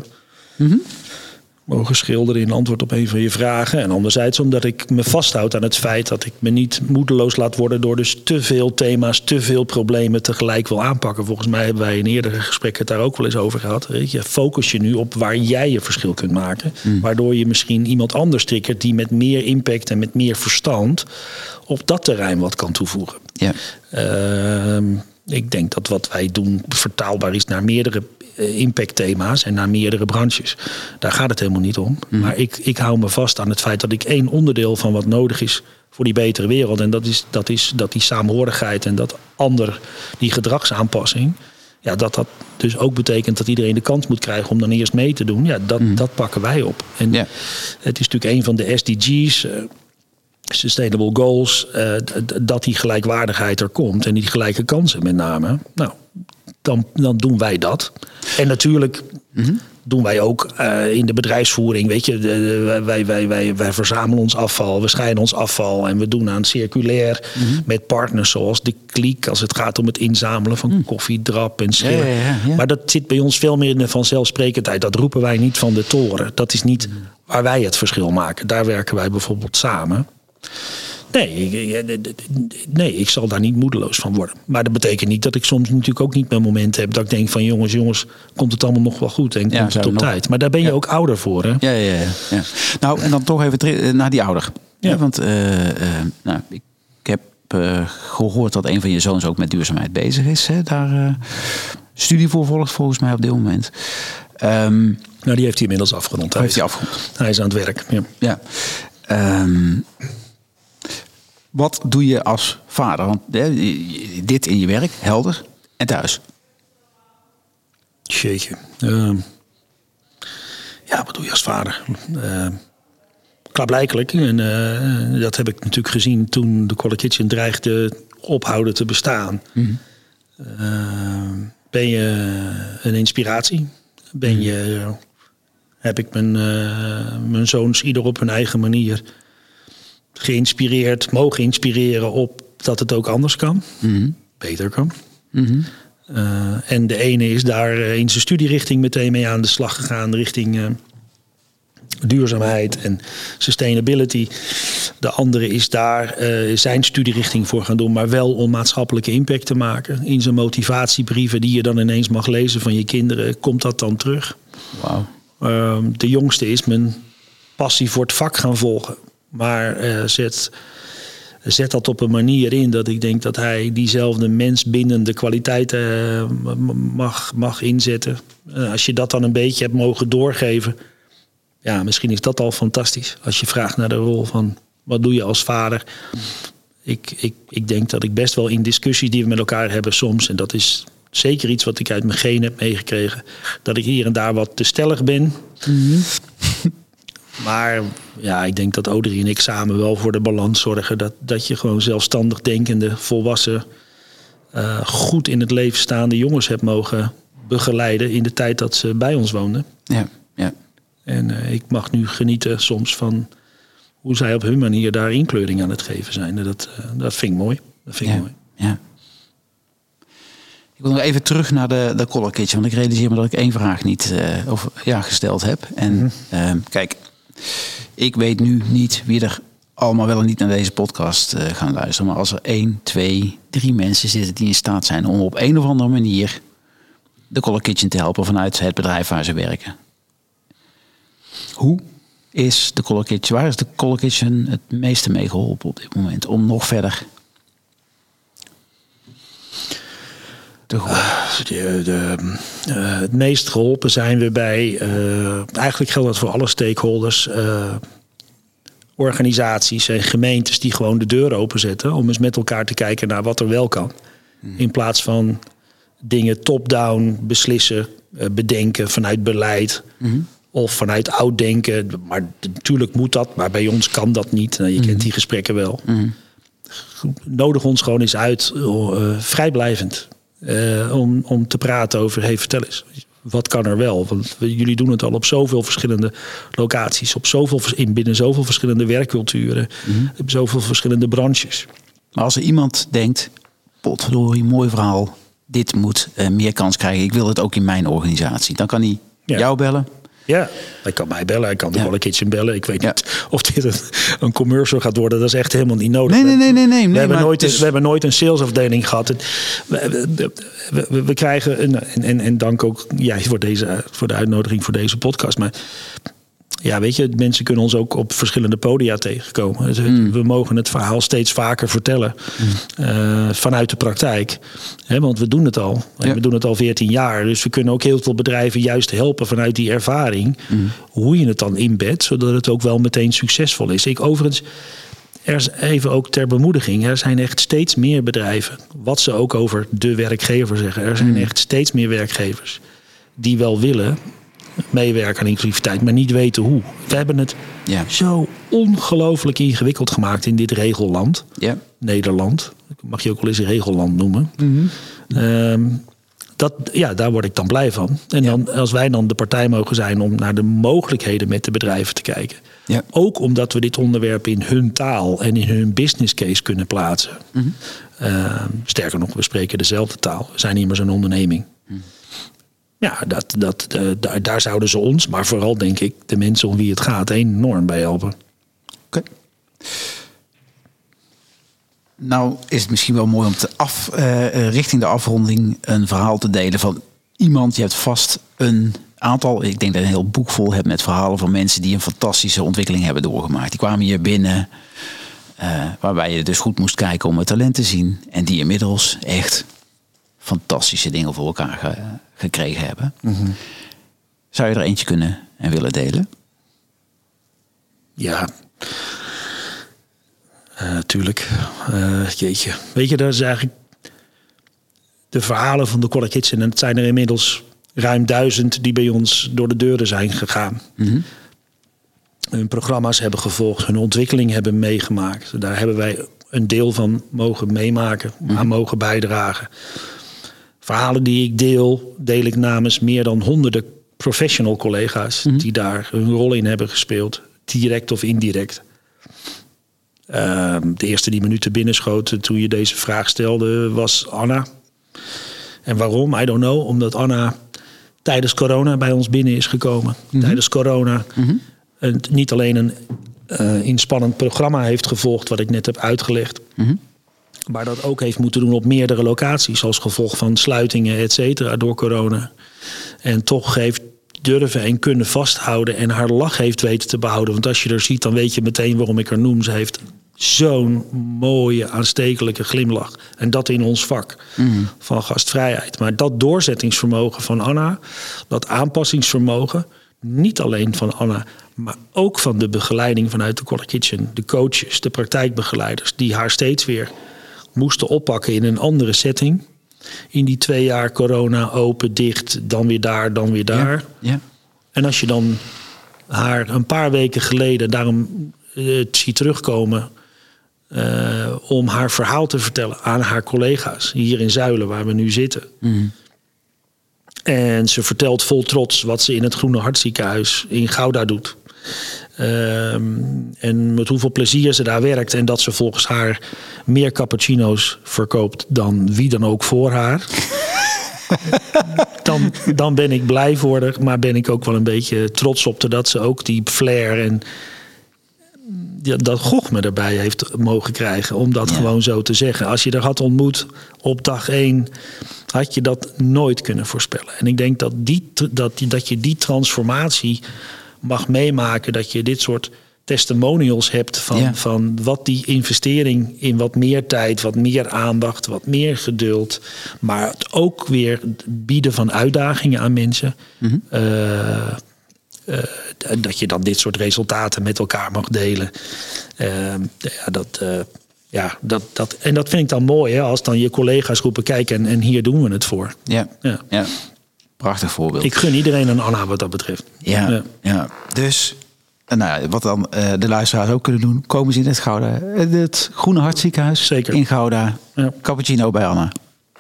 Mogen schilderen in antwoord op een van je vragen. En anderzijds omdat ik me vasthoud aan het feit dat ik me niet moedeloos laat worden door dus te veel thema's, te veel problemen tegelijk wil aanpakken. Volgens mij hebben wij in eerdere gesprekken het daar ook wel eens over gehad. Weet je, focus je nu op waar jij je verschil kunt maken. Mm. Waardoor je misschien iemand anders triggert die met meer impact en met meer verstand op dat terrein wat kan toevoegen. Ja. Uh, ik denk dat wat wij doen vertaalbaar is naar meerdere impactthema's en naar meerdere branches. Daar gaat het helemaal niet om. Mm. Maar ik, ik hou me vast aan het feit dat ik één onderdeel van wat nodig is voor die betere wereld. En dat is dat, is, dat die saamhorigheid en dat ander, die gedragsaanpassing. Ja, dat dat dus ook betekent dat iedereen de kans moet krijgen om dan eerst mee te doen. Ja, dat, dat pakken wij op. En het is natuurlijk een van de SDG's. eh, Sustainable Goals, eh, dat die gelijkwaardigheid er komt en die gelijke kansen met name. Nou, dan, dan doen wij dat. En natuurlijk doen wij ook eh, in de bedrijfsvoering, weet je, de- de- wij, wij, wij, wij verzamelen ons afval, we scheiden ons afval en we doen aan circulair met partners zoals de Kliek als het gaat om het inzamelen van koffie, drap en schillen. Ja, ja, ja, ja. Maar dat zit bij ons veel meer in de vanzelfsprekendheid. Dat roepen wij niet van de toren. Dat is niet waar wij het verschil maken. Daar werken wij bijvoorbeeld samen. Nee, ik- nee, ik zal daar niet moedeloos van worden. Maar dat betekent niet dat ik soms natuurlijk ook niet mijn momenten heb dat ik denk van jongens, jongens, komt het allemaal nog wel goed en Ja, komt het op nog- tijd. Maar daar ben je ook ouder voor, hè? Ja, ja, ja, ja. Nou, en dan toch even eh, naar die ouder. Ja. Want eh, eh, nou, ik, heb eh, gehoord dat een van je zoons ook met duurzaamheid bezig is. Hè? Daar eh, studie voor volgt volgens mij op dit moment. Ehm Nou, die heeft hij inmiddels afgerond. Hij heeft hij afgerond. hij is aan het werk. Ja. Ja. Wat doe je als vader? Want hè, dit in je werk, helder, en thuis. Jeetje. Ehm, ja, wat doe je als vader? Uh, klaarblijkelijk. En eh, dat heb ik natuurlijk gezien toen de Color Kitchen dreigde ophouden te bestaan. Ehm, ben je een inspiratie? Ben je, heb ik mijn, eh, mijn zoons ieder op hun eigen manier geïnspireerd, mogen inspireren op dat het ook anders kan, beter kan. Uh, en de ene is daar uh, in zijn studierichting meteen mee aan de slag gegaan, richting uh, duurzaamheid en sustainability. De andere is daar uh, zijn studierichting voor gaan doen, maar wel om maatschappelijke impact te maken. In zijn motivatiebrieven die je dan ineens mag lezen van je kinderen, komt dat dan terug. Wow. Uh, de jongste is mijn passie voor het vak gaan volgen. Maar uh, zet, zet dat op een manier in dat ik denk dat hij diezelfde mensbindende kwaliteiten uh, mag, mag inzetten. Uh, als je dat dan een beetje hebt mogen doorgeven, ja, misschien is dat al fantastisch. Als je vraagt naar de rol van wat doe je als vader. Ik, ik, ik denk dat ik best wel in discussies die we met elkaar hebben soms, en dat is zeker iets wat ik uit mijn genen heb meegekregen, dat ik hier en daar wat te stellig ben. Mm-hmm. Maar ja, ik denk dat Audrey en ik samen wel voor de balans zorgen. Dat, dat je gewoon zelfstandig denkende, volwassen, uh, goed in het leven staande jongens hebt mogen begeleiden in de tijd dat ze bij ons woonden. Ja, ja. En uh, ik mag nu genieten soms van hoe zij op hun manier daar inkleuring aan het geven zijn. En dat, uh, dat vind ik mooi. Dat vind ik ja, mooi. Ja. Ik wil nog even terug naar de, de Color Kitchen. Want ik realiseer me dat ik één vraag niet uh, of, ja, gesteld heb. En mm -hmm. kijk, ik weet nu niet wie er allemaal wel en niet naar deze podcast uh, gaan luisteren. Maar als er één, twee, drie mensen zitten die in staat zijn om op een of andere manier de Color Kitchen te helpen vanuit het bedrijf waar ze werken. Hoe is de Color Kitchen, waar is de Color Kitchen het meeste mee geholpen op dit moment om nog verder te uh, de, de, uh, het meest geholpen zijn we bij, uh, eigenlijk geldt dat voor alle stakeholders, organisaties en gemeentes die gewoon de deur openzetten om eens met elkaar te kijken naar wat er wel kan. Hmm. In plaats van dingen top-down beslissen, bedenken vanuit beleid. Hmm. Of vanuit oud denken. Maar natuurlijk moet dat, maar bij ons kan dat niet. Nou, je mm. kent die gesprekken wel. Mm. Nodig ons gewoon eens uit, uh, vrijblijvend. Uh, om, om te praten over, hey, vertel eens. Wat kan er wel? Want jullie doen het al op zoveel verschillende locaties. Op zoveel, in binnen zoveel verschillende werkculturen. Mm. Op zoveel verschillende branches. Maar als er iemand denkt, potverdorie, mooi verhaal. Dit moet uh, meer kans krijgen. Ik wil het ook in mijn organisatie. Dan kan hij ja. jou bellen. Ja, hij kan mij bellen, hij kan de ja. Kitchen bellen. Ik weet ja. niet <laughs> of dit een, een, commercial gaat worden. Dat is echt helemaal niet nodig. Nee, nee, nee. nee, nee we, hebben nooit, is... we hebben nooit een salesafdeling gehad. We, we, we, we krijgen, een, en, en, en dank ook jij voor, deze, voor de uitnodiging voor deze podcast. Maar ja, weet je, mensen kunnen ons ook op verschillende podia tegenkomen. Dus mm. We mogen het verhaal steeds vaker vertellen mm. uh, vanuit de praktijk. He, want we doen het al. Ja. We doen het al 14 jaar. Dus we kunnen ook heel veel bedrijven juist helpen vanuit die ervaring. Mm. Hoe je het dan inbedt, zodat het ook wel meteen succesvol is. Ik overigens, er is even ook ter bemoediging. Er zijn echt steeds meer bedrijven. Wat ze ook over de werkgever zeggen. Er zijn echt steeds meer werkgevers die wel willen meewerken aan inclusiviteit, maar niet weten hoe. We hebben het Ja. zo ongelooflijk ingewikkeld gemaakt in dit regelland. Ja. Nederland. Mag je ook wel eens een regelland noemen. Ehm, dat, ja, daar word ik dan blij van. En dan, als wij dan de partij mogen zijn om naar de mogelijkheden met de bedrijven te kijken. Ja. Ook omdat we dit onderwerp in hun taal en in hun business case kunnen plaatsen. Ehm, sterker nog, we spreken dezelfde taal. We zijn immers een onderneming. Ja, dat, dat, eh, daar, zouden ze ons, maar vooral denk ik de mensen om wie het gaat, enorm bij helpen. Oké. Nou is het misschien wel mooi om te af, eh, eh, richting de afronding een verhaal te delen van iemand. Je hebt vast een aantal, ik denk dat je een heel boek vol hebt met verhalen van mensen die een fantastische ontwikkeling hebben doorgemaakt. Die kwamen hier binnen, waarbij je dus goed moest kijken om het talent te zien. En die inmiddels echt fantastische dingen voor elkaar gekregen hebben. Zou je er eentje kunnen en willen delen? Ja. Eh, tuurlijk. Eh, jeetje. Weet je, dat is eigenlijk de verhalen van de Collar Kitchen. En het zijn er inmiddels ruim duizend die bij ons door de deuren zijn gegaan. Hun programma's hebben gevolgd, hun ontwikkeling hebben meegemaakt. Daar hebben wij een deel van mogen meemaken, aan mogen bijdragen. Verhalen die ik deel, deel ik namens meer dan honderden professional collega's die daar hun rol in hebben gespeeld, direct of indirect. Ehm, de eerste die minuten binnenschoten toen je deze vraag stelde was Anna. En waarom? I don't know. Omdat Anna tijdens corona bij ons binnen is gekomen. Tijdens corona een, niet alleen een eh, inspannend programma heeft gevolgd, wat ik net heb uitgelegd. Maar dat ook heeft moeten doen op meerdere locaties, als gevolg van sluitingen, et cetera, door corona. En toch heeft durven en kunnen vasthouden en haar lach heeft weten te behouden. Want als je er ziet, dan weet je meteen waarom ik haar noem. Ze heeft zo'n mooie, aanstekelijke glimlach. En dat in ons vak van gastvrijheid. Maar dat doorzettingsvermogen van Anna, dat aanpassingsvermogen, niet alleen van Anna, maar ook van de begeleiding vanuit de Collar Kitchen, de coaches, de praktijkbegeleiders, die haar steeds weer moesten oppakken in een andere setting. In die twee jaar corona, open, dicht, dan weer daar, dan weer daar. Ja. En als je dan haar een paar weken geleden daarom eh, ziet terugkomen eh, om haar verhaal te vertellen aan haar collega's hier in Zuilen, waar we nu zitten. En ze vertelt vol trots wat ze in het Groene Hartziekenhuis in Gouda doet. Ehm, en met hoeveel plezier ze daar werkt. En dat ze volgens haar meer cappuccino's verkoopt dan wie dan ook voor haar. <laughs> dan, dan ben ik blij voor haar. Maar ben ik ook wel een beetje trots op haar dat ze ook die flair en ja, dat Gogh me erbij heeft mogen krijgen. Om dat Ja. gewoon zo te zeggen. Als je er had ontmoet op dag één, had je dat nooit kunnen voorspellen. En ik denk dat, die, dat, die- dat je die transformatie mag meemaken. Dat je dit soort testimonials hebt van, Ja. van wat die investering in wat meer tijd, wat meer aandacht, wat meer geduld. Maar het ook weer bieden van uitdagingen aan mensen. eh, eh, dat je dan dit soort resultaten met elkaar mag delen. Eh, ja, dat, eh, ja, dat, dat, en dat vind ik dan mooi, hè, als dan je collega's roepen: kijk, en, en hier doen we het voor. Ja. Ja. ja. Prachtig voorbeeld. Ik gun iedereen een Anna wat dat betreft. Ja, Ja. ja. dus eh, nou, ja, wat dan eh, de luisteraars ook kunnen doen, komen ze in het Gouda, eh, het Groene Hartziekenhuis Zeker. in Gouda, Ja. cappuccino bij Anna.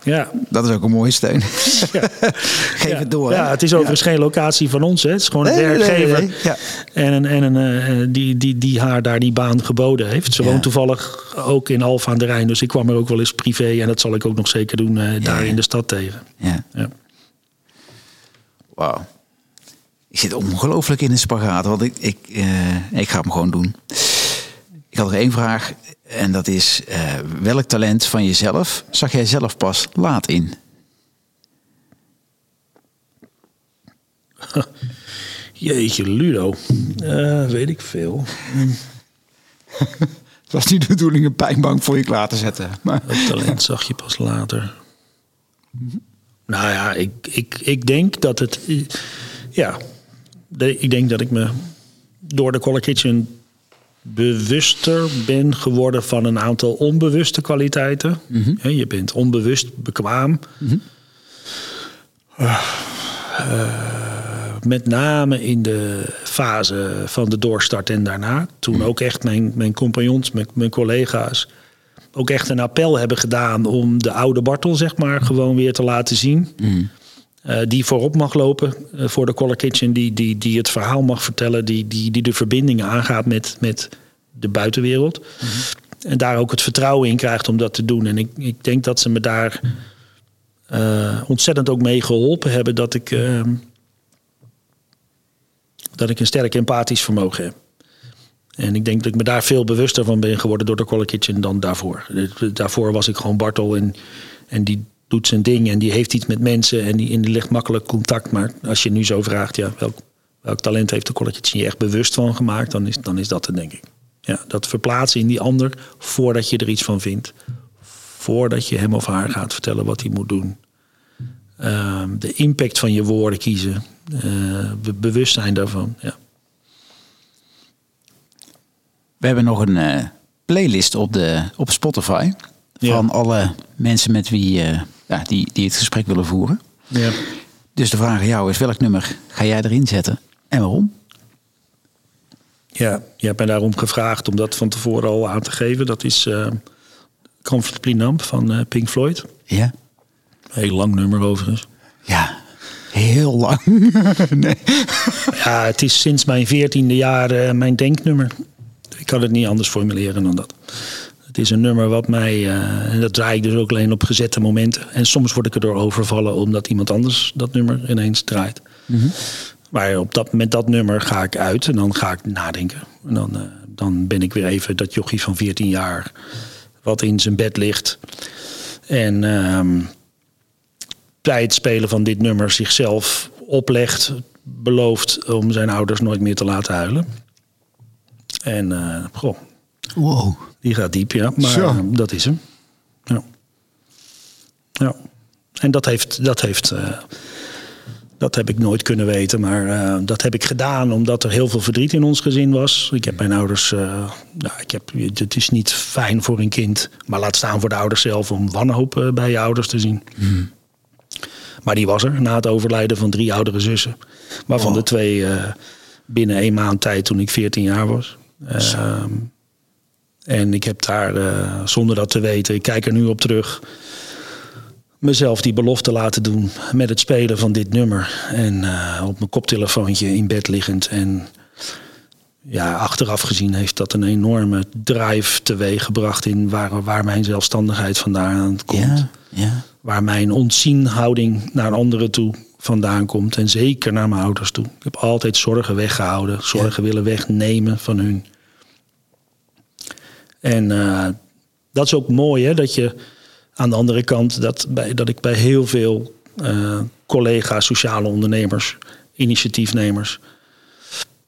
Ja. Dat is ook een mooie steun. <laughs> Geef ja. het door. Ja, hè? het is overigens geen locatie van ons. Hè. Het is gewoon een Nee, nee, nee, werkgever. nee, ja. En, een, en een, die, die, die haar daar die baan geboden heeft. Ze woont toevallig ook in Alphen aan de Rijn. Dus ik kwam er ook wel eens privé. En dat zal ik ook nog zeker doen daar in de stad tegen. Ja. Wauw. Ik zit ongelooflijk in een spagaat, want ik, ik, eh, ik ga hem gewoon doen. Ik had nog één vraag en dat is, eh, welk talent van jezelf zag jij zelf pas laat in? <laughs> Jeetje, Ludo. Eh, weet ik veel. <laughs> Het was niet de bedoeling een pijnbank voor je klaar te zetten. Maar... Dat talent zag je pas later. Nou ja, ik, ik, ik denk dat het... Ja, ik denk dat ik me door de Collar Kitchen bewuster ben geworden van een aantal onbewuste kwaliteiten. Hè, Je bent onbewust bekwaam. Ah, eh, met name in de fase van de doorstart en daarna. Toen ook echt mijn, mijn compagnons, mijn, mijn collega's... ook echt een appel hebben gedaan om de oude Bartel... zeg maar, gewoon weer te laten zien. Eh, die voorop mag lopen eh, voor de Color Kitchen, die, die, die het verhaal mag vertellen, die, die, die de verbindingen aangaat met, met de buitenwereld. En daar ook het vertrouwen in krijgt om dat te doen. En ik, ik denk dat ze me daar eh, ontzettend ook mee geholpen hebben dat ik, eh, dat ik een sterk empathisch vermogen heb. En ik denk dat ik me daar veel bewuster van ben geworden door de Color Kitchen dan daarvoor. Daarvoor was ik gewoon Bartel en, en die doet zijn ding en die heeft iets met mensen en die, en die ligt makkelijk contact. Maar als je nu zo vraagt, ja, welk, welk talent heeft de Color Kitchen je echt bewust van gemaakt, dan is, dan is dat het, denk ik. Ja, dat verplaatsen in die ander voordat je er iets van vindt. Voordat je hem of haar gaat vertellen wat hij moet doen. Ehm, de impact van je woorden kiezen. eh, be- bewustzijn daarvan. Ja. We hebben nog een eh, playlist op, de, op Spotify. Van Ja. alle mensen met wie eh, ja, die, die het gesprek willen voeren. Ja. Dus de vraag aan jou is: welk nummer ga jij erin zetten en waarom? ja, je hebt mij daarom gevraagd om dat van tevoren al aan te geven. Dat is eh Comfortably Numb van Pink Floyd. Ja. Heel lang nummer overigens. Ja, heel lang. <laughs> nee. Ja, het is sinds mijn veertiende jaar mijn denknummer. Ik kan het niet anders formuleren dan dat. Het is een nummer wat mij, eh, en dat draai ik dus ook alleen op gezette momenten. En soms word ik erdoor overvallen omdat iemand anders dat nummer ineens draait. Maar op dat, met dat nummer ga ik uit en dan ga ik nadenken. En dan, eh, dan ben ik weer even dat jochie van 14 jaar wat in zijn bed ligt. En ehm, bij het spelen van dit nummer zichzelf oplegt, belooft om zijn ouders nooit meer te laten huilen. En eh, goh, Wow. die gaat diep, ja. Maar eh, dat is hem. Ja. ja. En dat heeft, dat heeft, eh, dat heb ik nooit kunnen weten. Maar dat heb ik gedaan omdat er heel veel verdriet in ons gezin was. Ik heb mijn ouders, nou, ik heb, het is niet fijn voor een kind, maar laat staan voor de ouders zelf om wanhoop bij je ouders te zien. Maar die was er na het overlijden van drie oudere zussen. Waarvan de twee binnen één maand tijd toen ik 14 jaar was. Ehm, en ik heb daar, eh, zonder dat te weten, ik kijk er nu op terug, mezelf die belofte laten doen met het spelen van dit nummer. En eh, op mijn koptelefoontje in bed liggend. En ja, achteraf gezien heeft dat een enorme drive teweeggebracht in waar, waar mijn zelfstandigheid vandaan komt Ja, ja. waar mijn ontzienhouding naar anderen toe vandaan komt. En zeker naar mijn ouders toe. Ik heb altijd zorgen weggehouden, zorgen willen wegnemen van hun. En eh, dat is ook mooi, hè, dat je aan de andere kant, dat, bij, dat ik bij heel veel eh, collega's, sociale ondernemers, initiatiefnemers,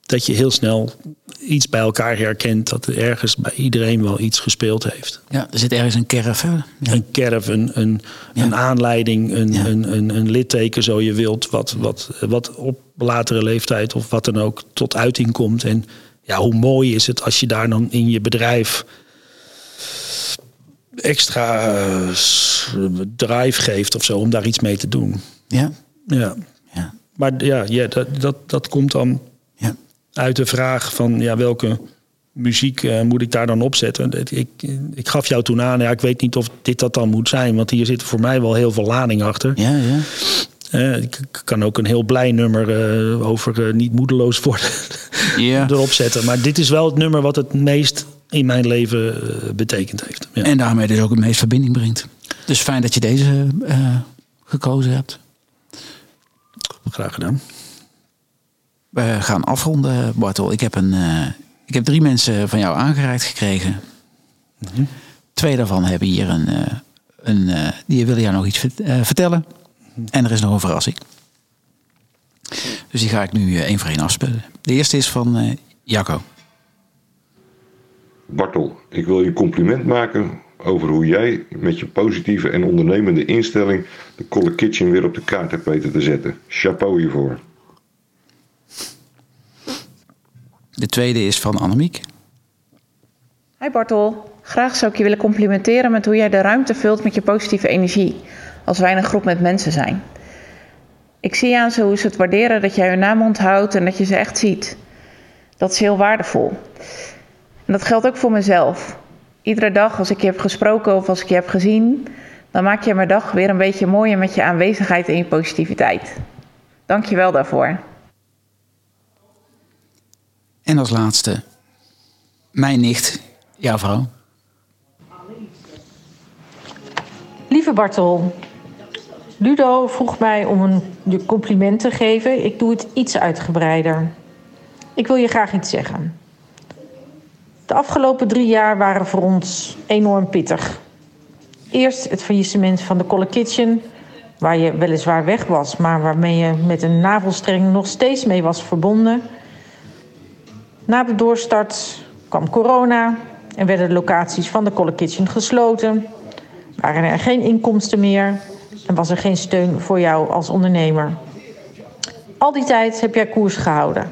dat je heel snel iets bij elkaar herkent, dat er ergens bij iedereen wel iets gespeeld heeft ja, er zit ergens een kerf. Hè? Ja. een kerf, een, een, Ja. een aanleiding, een, Ja. een, een, een litteken, zo je wilt, wat, wat, wat op latere leeftijd of wat dan ook tot uiting komt. En ja, hoe mooi is het als je daar dan in je bedrijf extra eh, drive geeft of zo om daar iets mee te doen. Ja, Ja. ja, Maar ja, ja dat, dat, dat komt dan. Uit de vraag van ja, welke muziek eh, moet ik daar dan opzetten? Ik, ik gaf jou toen aan, ja, ik weet niet of dit dat dan moet zijn, want hier zit voor mij wel heel veel lading achter. ja, ja. Eh, ik kan ook een heel blij nummer eh, over niet moedeloos worden Ja. <laughs> erop zetten. Maar dit is wel het nummer wat het meest in mijn leven betekend heeft. Ja. En daarmee dus ook het meest verbinding brengt. Dus fijn dat je deze gekozen hebt. Graag gedaan. We gaan afronden, Bartel. Ik heb, een, eh, ik heb drie mensen van jou aangereikt gekregen. Twee daarvan hebben hier een. eh, een eh, die willen jou nog iets vert- eh, vertellen. En er is nog een verrassing. Dus die ga ik nu eh, één voor één afspelen. De eerste is van eh, Jacco. Bartel, ik wil je een compliment maken over hoe jij met je positieve en ondernemende instelling de Color Kitchen weer op de kaart hebt weten te zetten. Chapeau hiervoor. De tweede is van Annemiek. Hi Bartel, graag zou ik je willen complimenteren met hoe jij de ruimte vult met je positieve energie, als wij een groep met mensen zijn. Ik zie aan ze hoe ze het waarderen dat jij hun naam onthoudt en dat je ze echt ziet. Dat is heel waardevol. En dat geldt ook voor mezelf. Iedere dag als ik je heb gesproken of als ik je heb gezien, dan maak je mijn dag weer een beetje mooier met je aanwezigheid en je positiviteit. Dank je wel daarvoor. En als laatste, mijn nicht, jouw vrouw. Lieve Bartel, Ludo vroeg mij om een je compliment te geven. Ik doe het iets uitgebreider. Ik wil je graag iets zeggen. De afgelopen drie jaar waren voor ons enorm pittig. Eerst het faillissement van de Colle Kitchen, waar je weliswaar weg was, maar waarmee je met een navelstreng nog steeds mee was verbonden. Na de doorstart kwam corona en werden de locaties van de Colle Kitchen gesloten. Waren er geen inkomsten meer en was er geen steun voor jou als ondernemer. Al die tijd heb jij koers gehouden.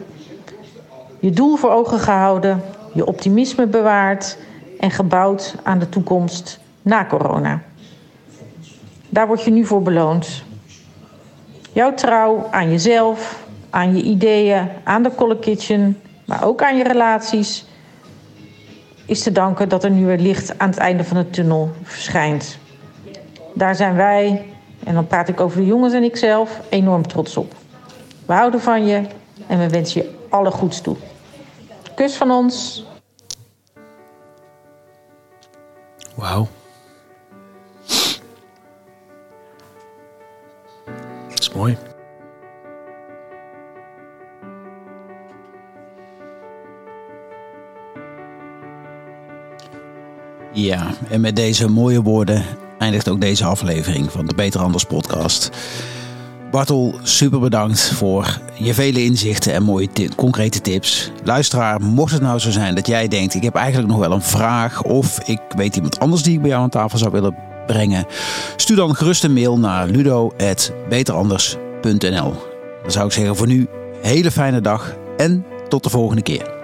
Je doel voor ogen gehouden, je optimisme bewaard en gebouwd aan de toekomst na corona. Daar word je nu voor beloond. Jouw trouw aan jezelf, aan je ideeën, aan de Colle Kitchen, maar ook aan je relaties, is te danken dat er nu weer licht aan het einde van de tunnel verschijnt. Daar zijn wij, en dan praat ik over de jongens en ikzelf, enorm trots op. We houden van je en we wensen je alle goeds toe. Kus van ons. Wauw. Dat is mooi. Ja, en met deze mooie woorden eindigt ook deze aflevering van de Beter Anders podcast. Bartel, super bedankt voor je vele inzichten en mooie concrete tips. Luisteraar, mocht het nou zo zijn dat jij denkt: ik heb eigenlijk nog wel een vraag of ik weet iemand anders die ik bij jou aan tafel zou willen brengen, stuur dan gerust een mail naar ludo.beteranders.nl. Dan zou ik zeggen voor nu, hele fijne dag en tot de volgende keer.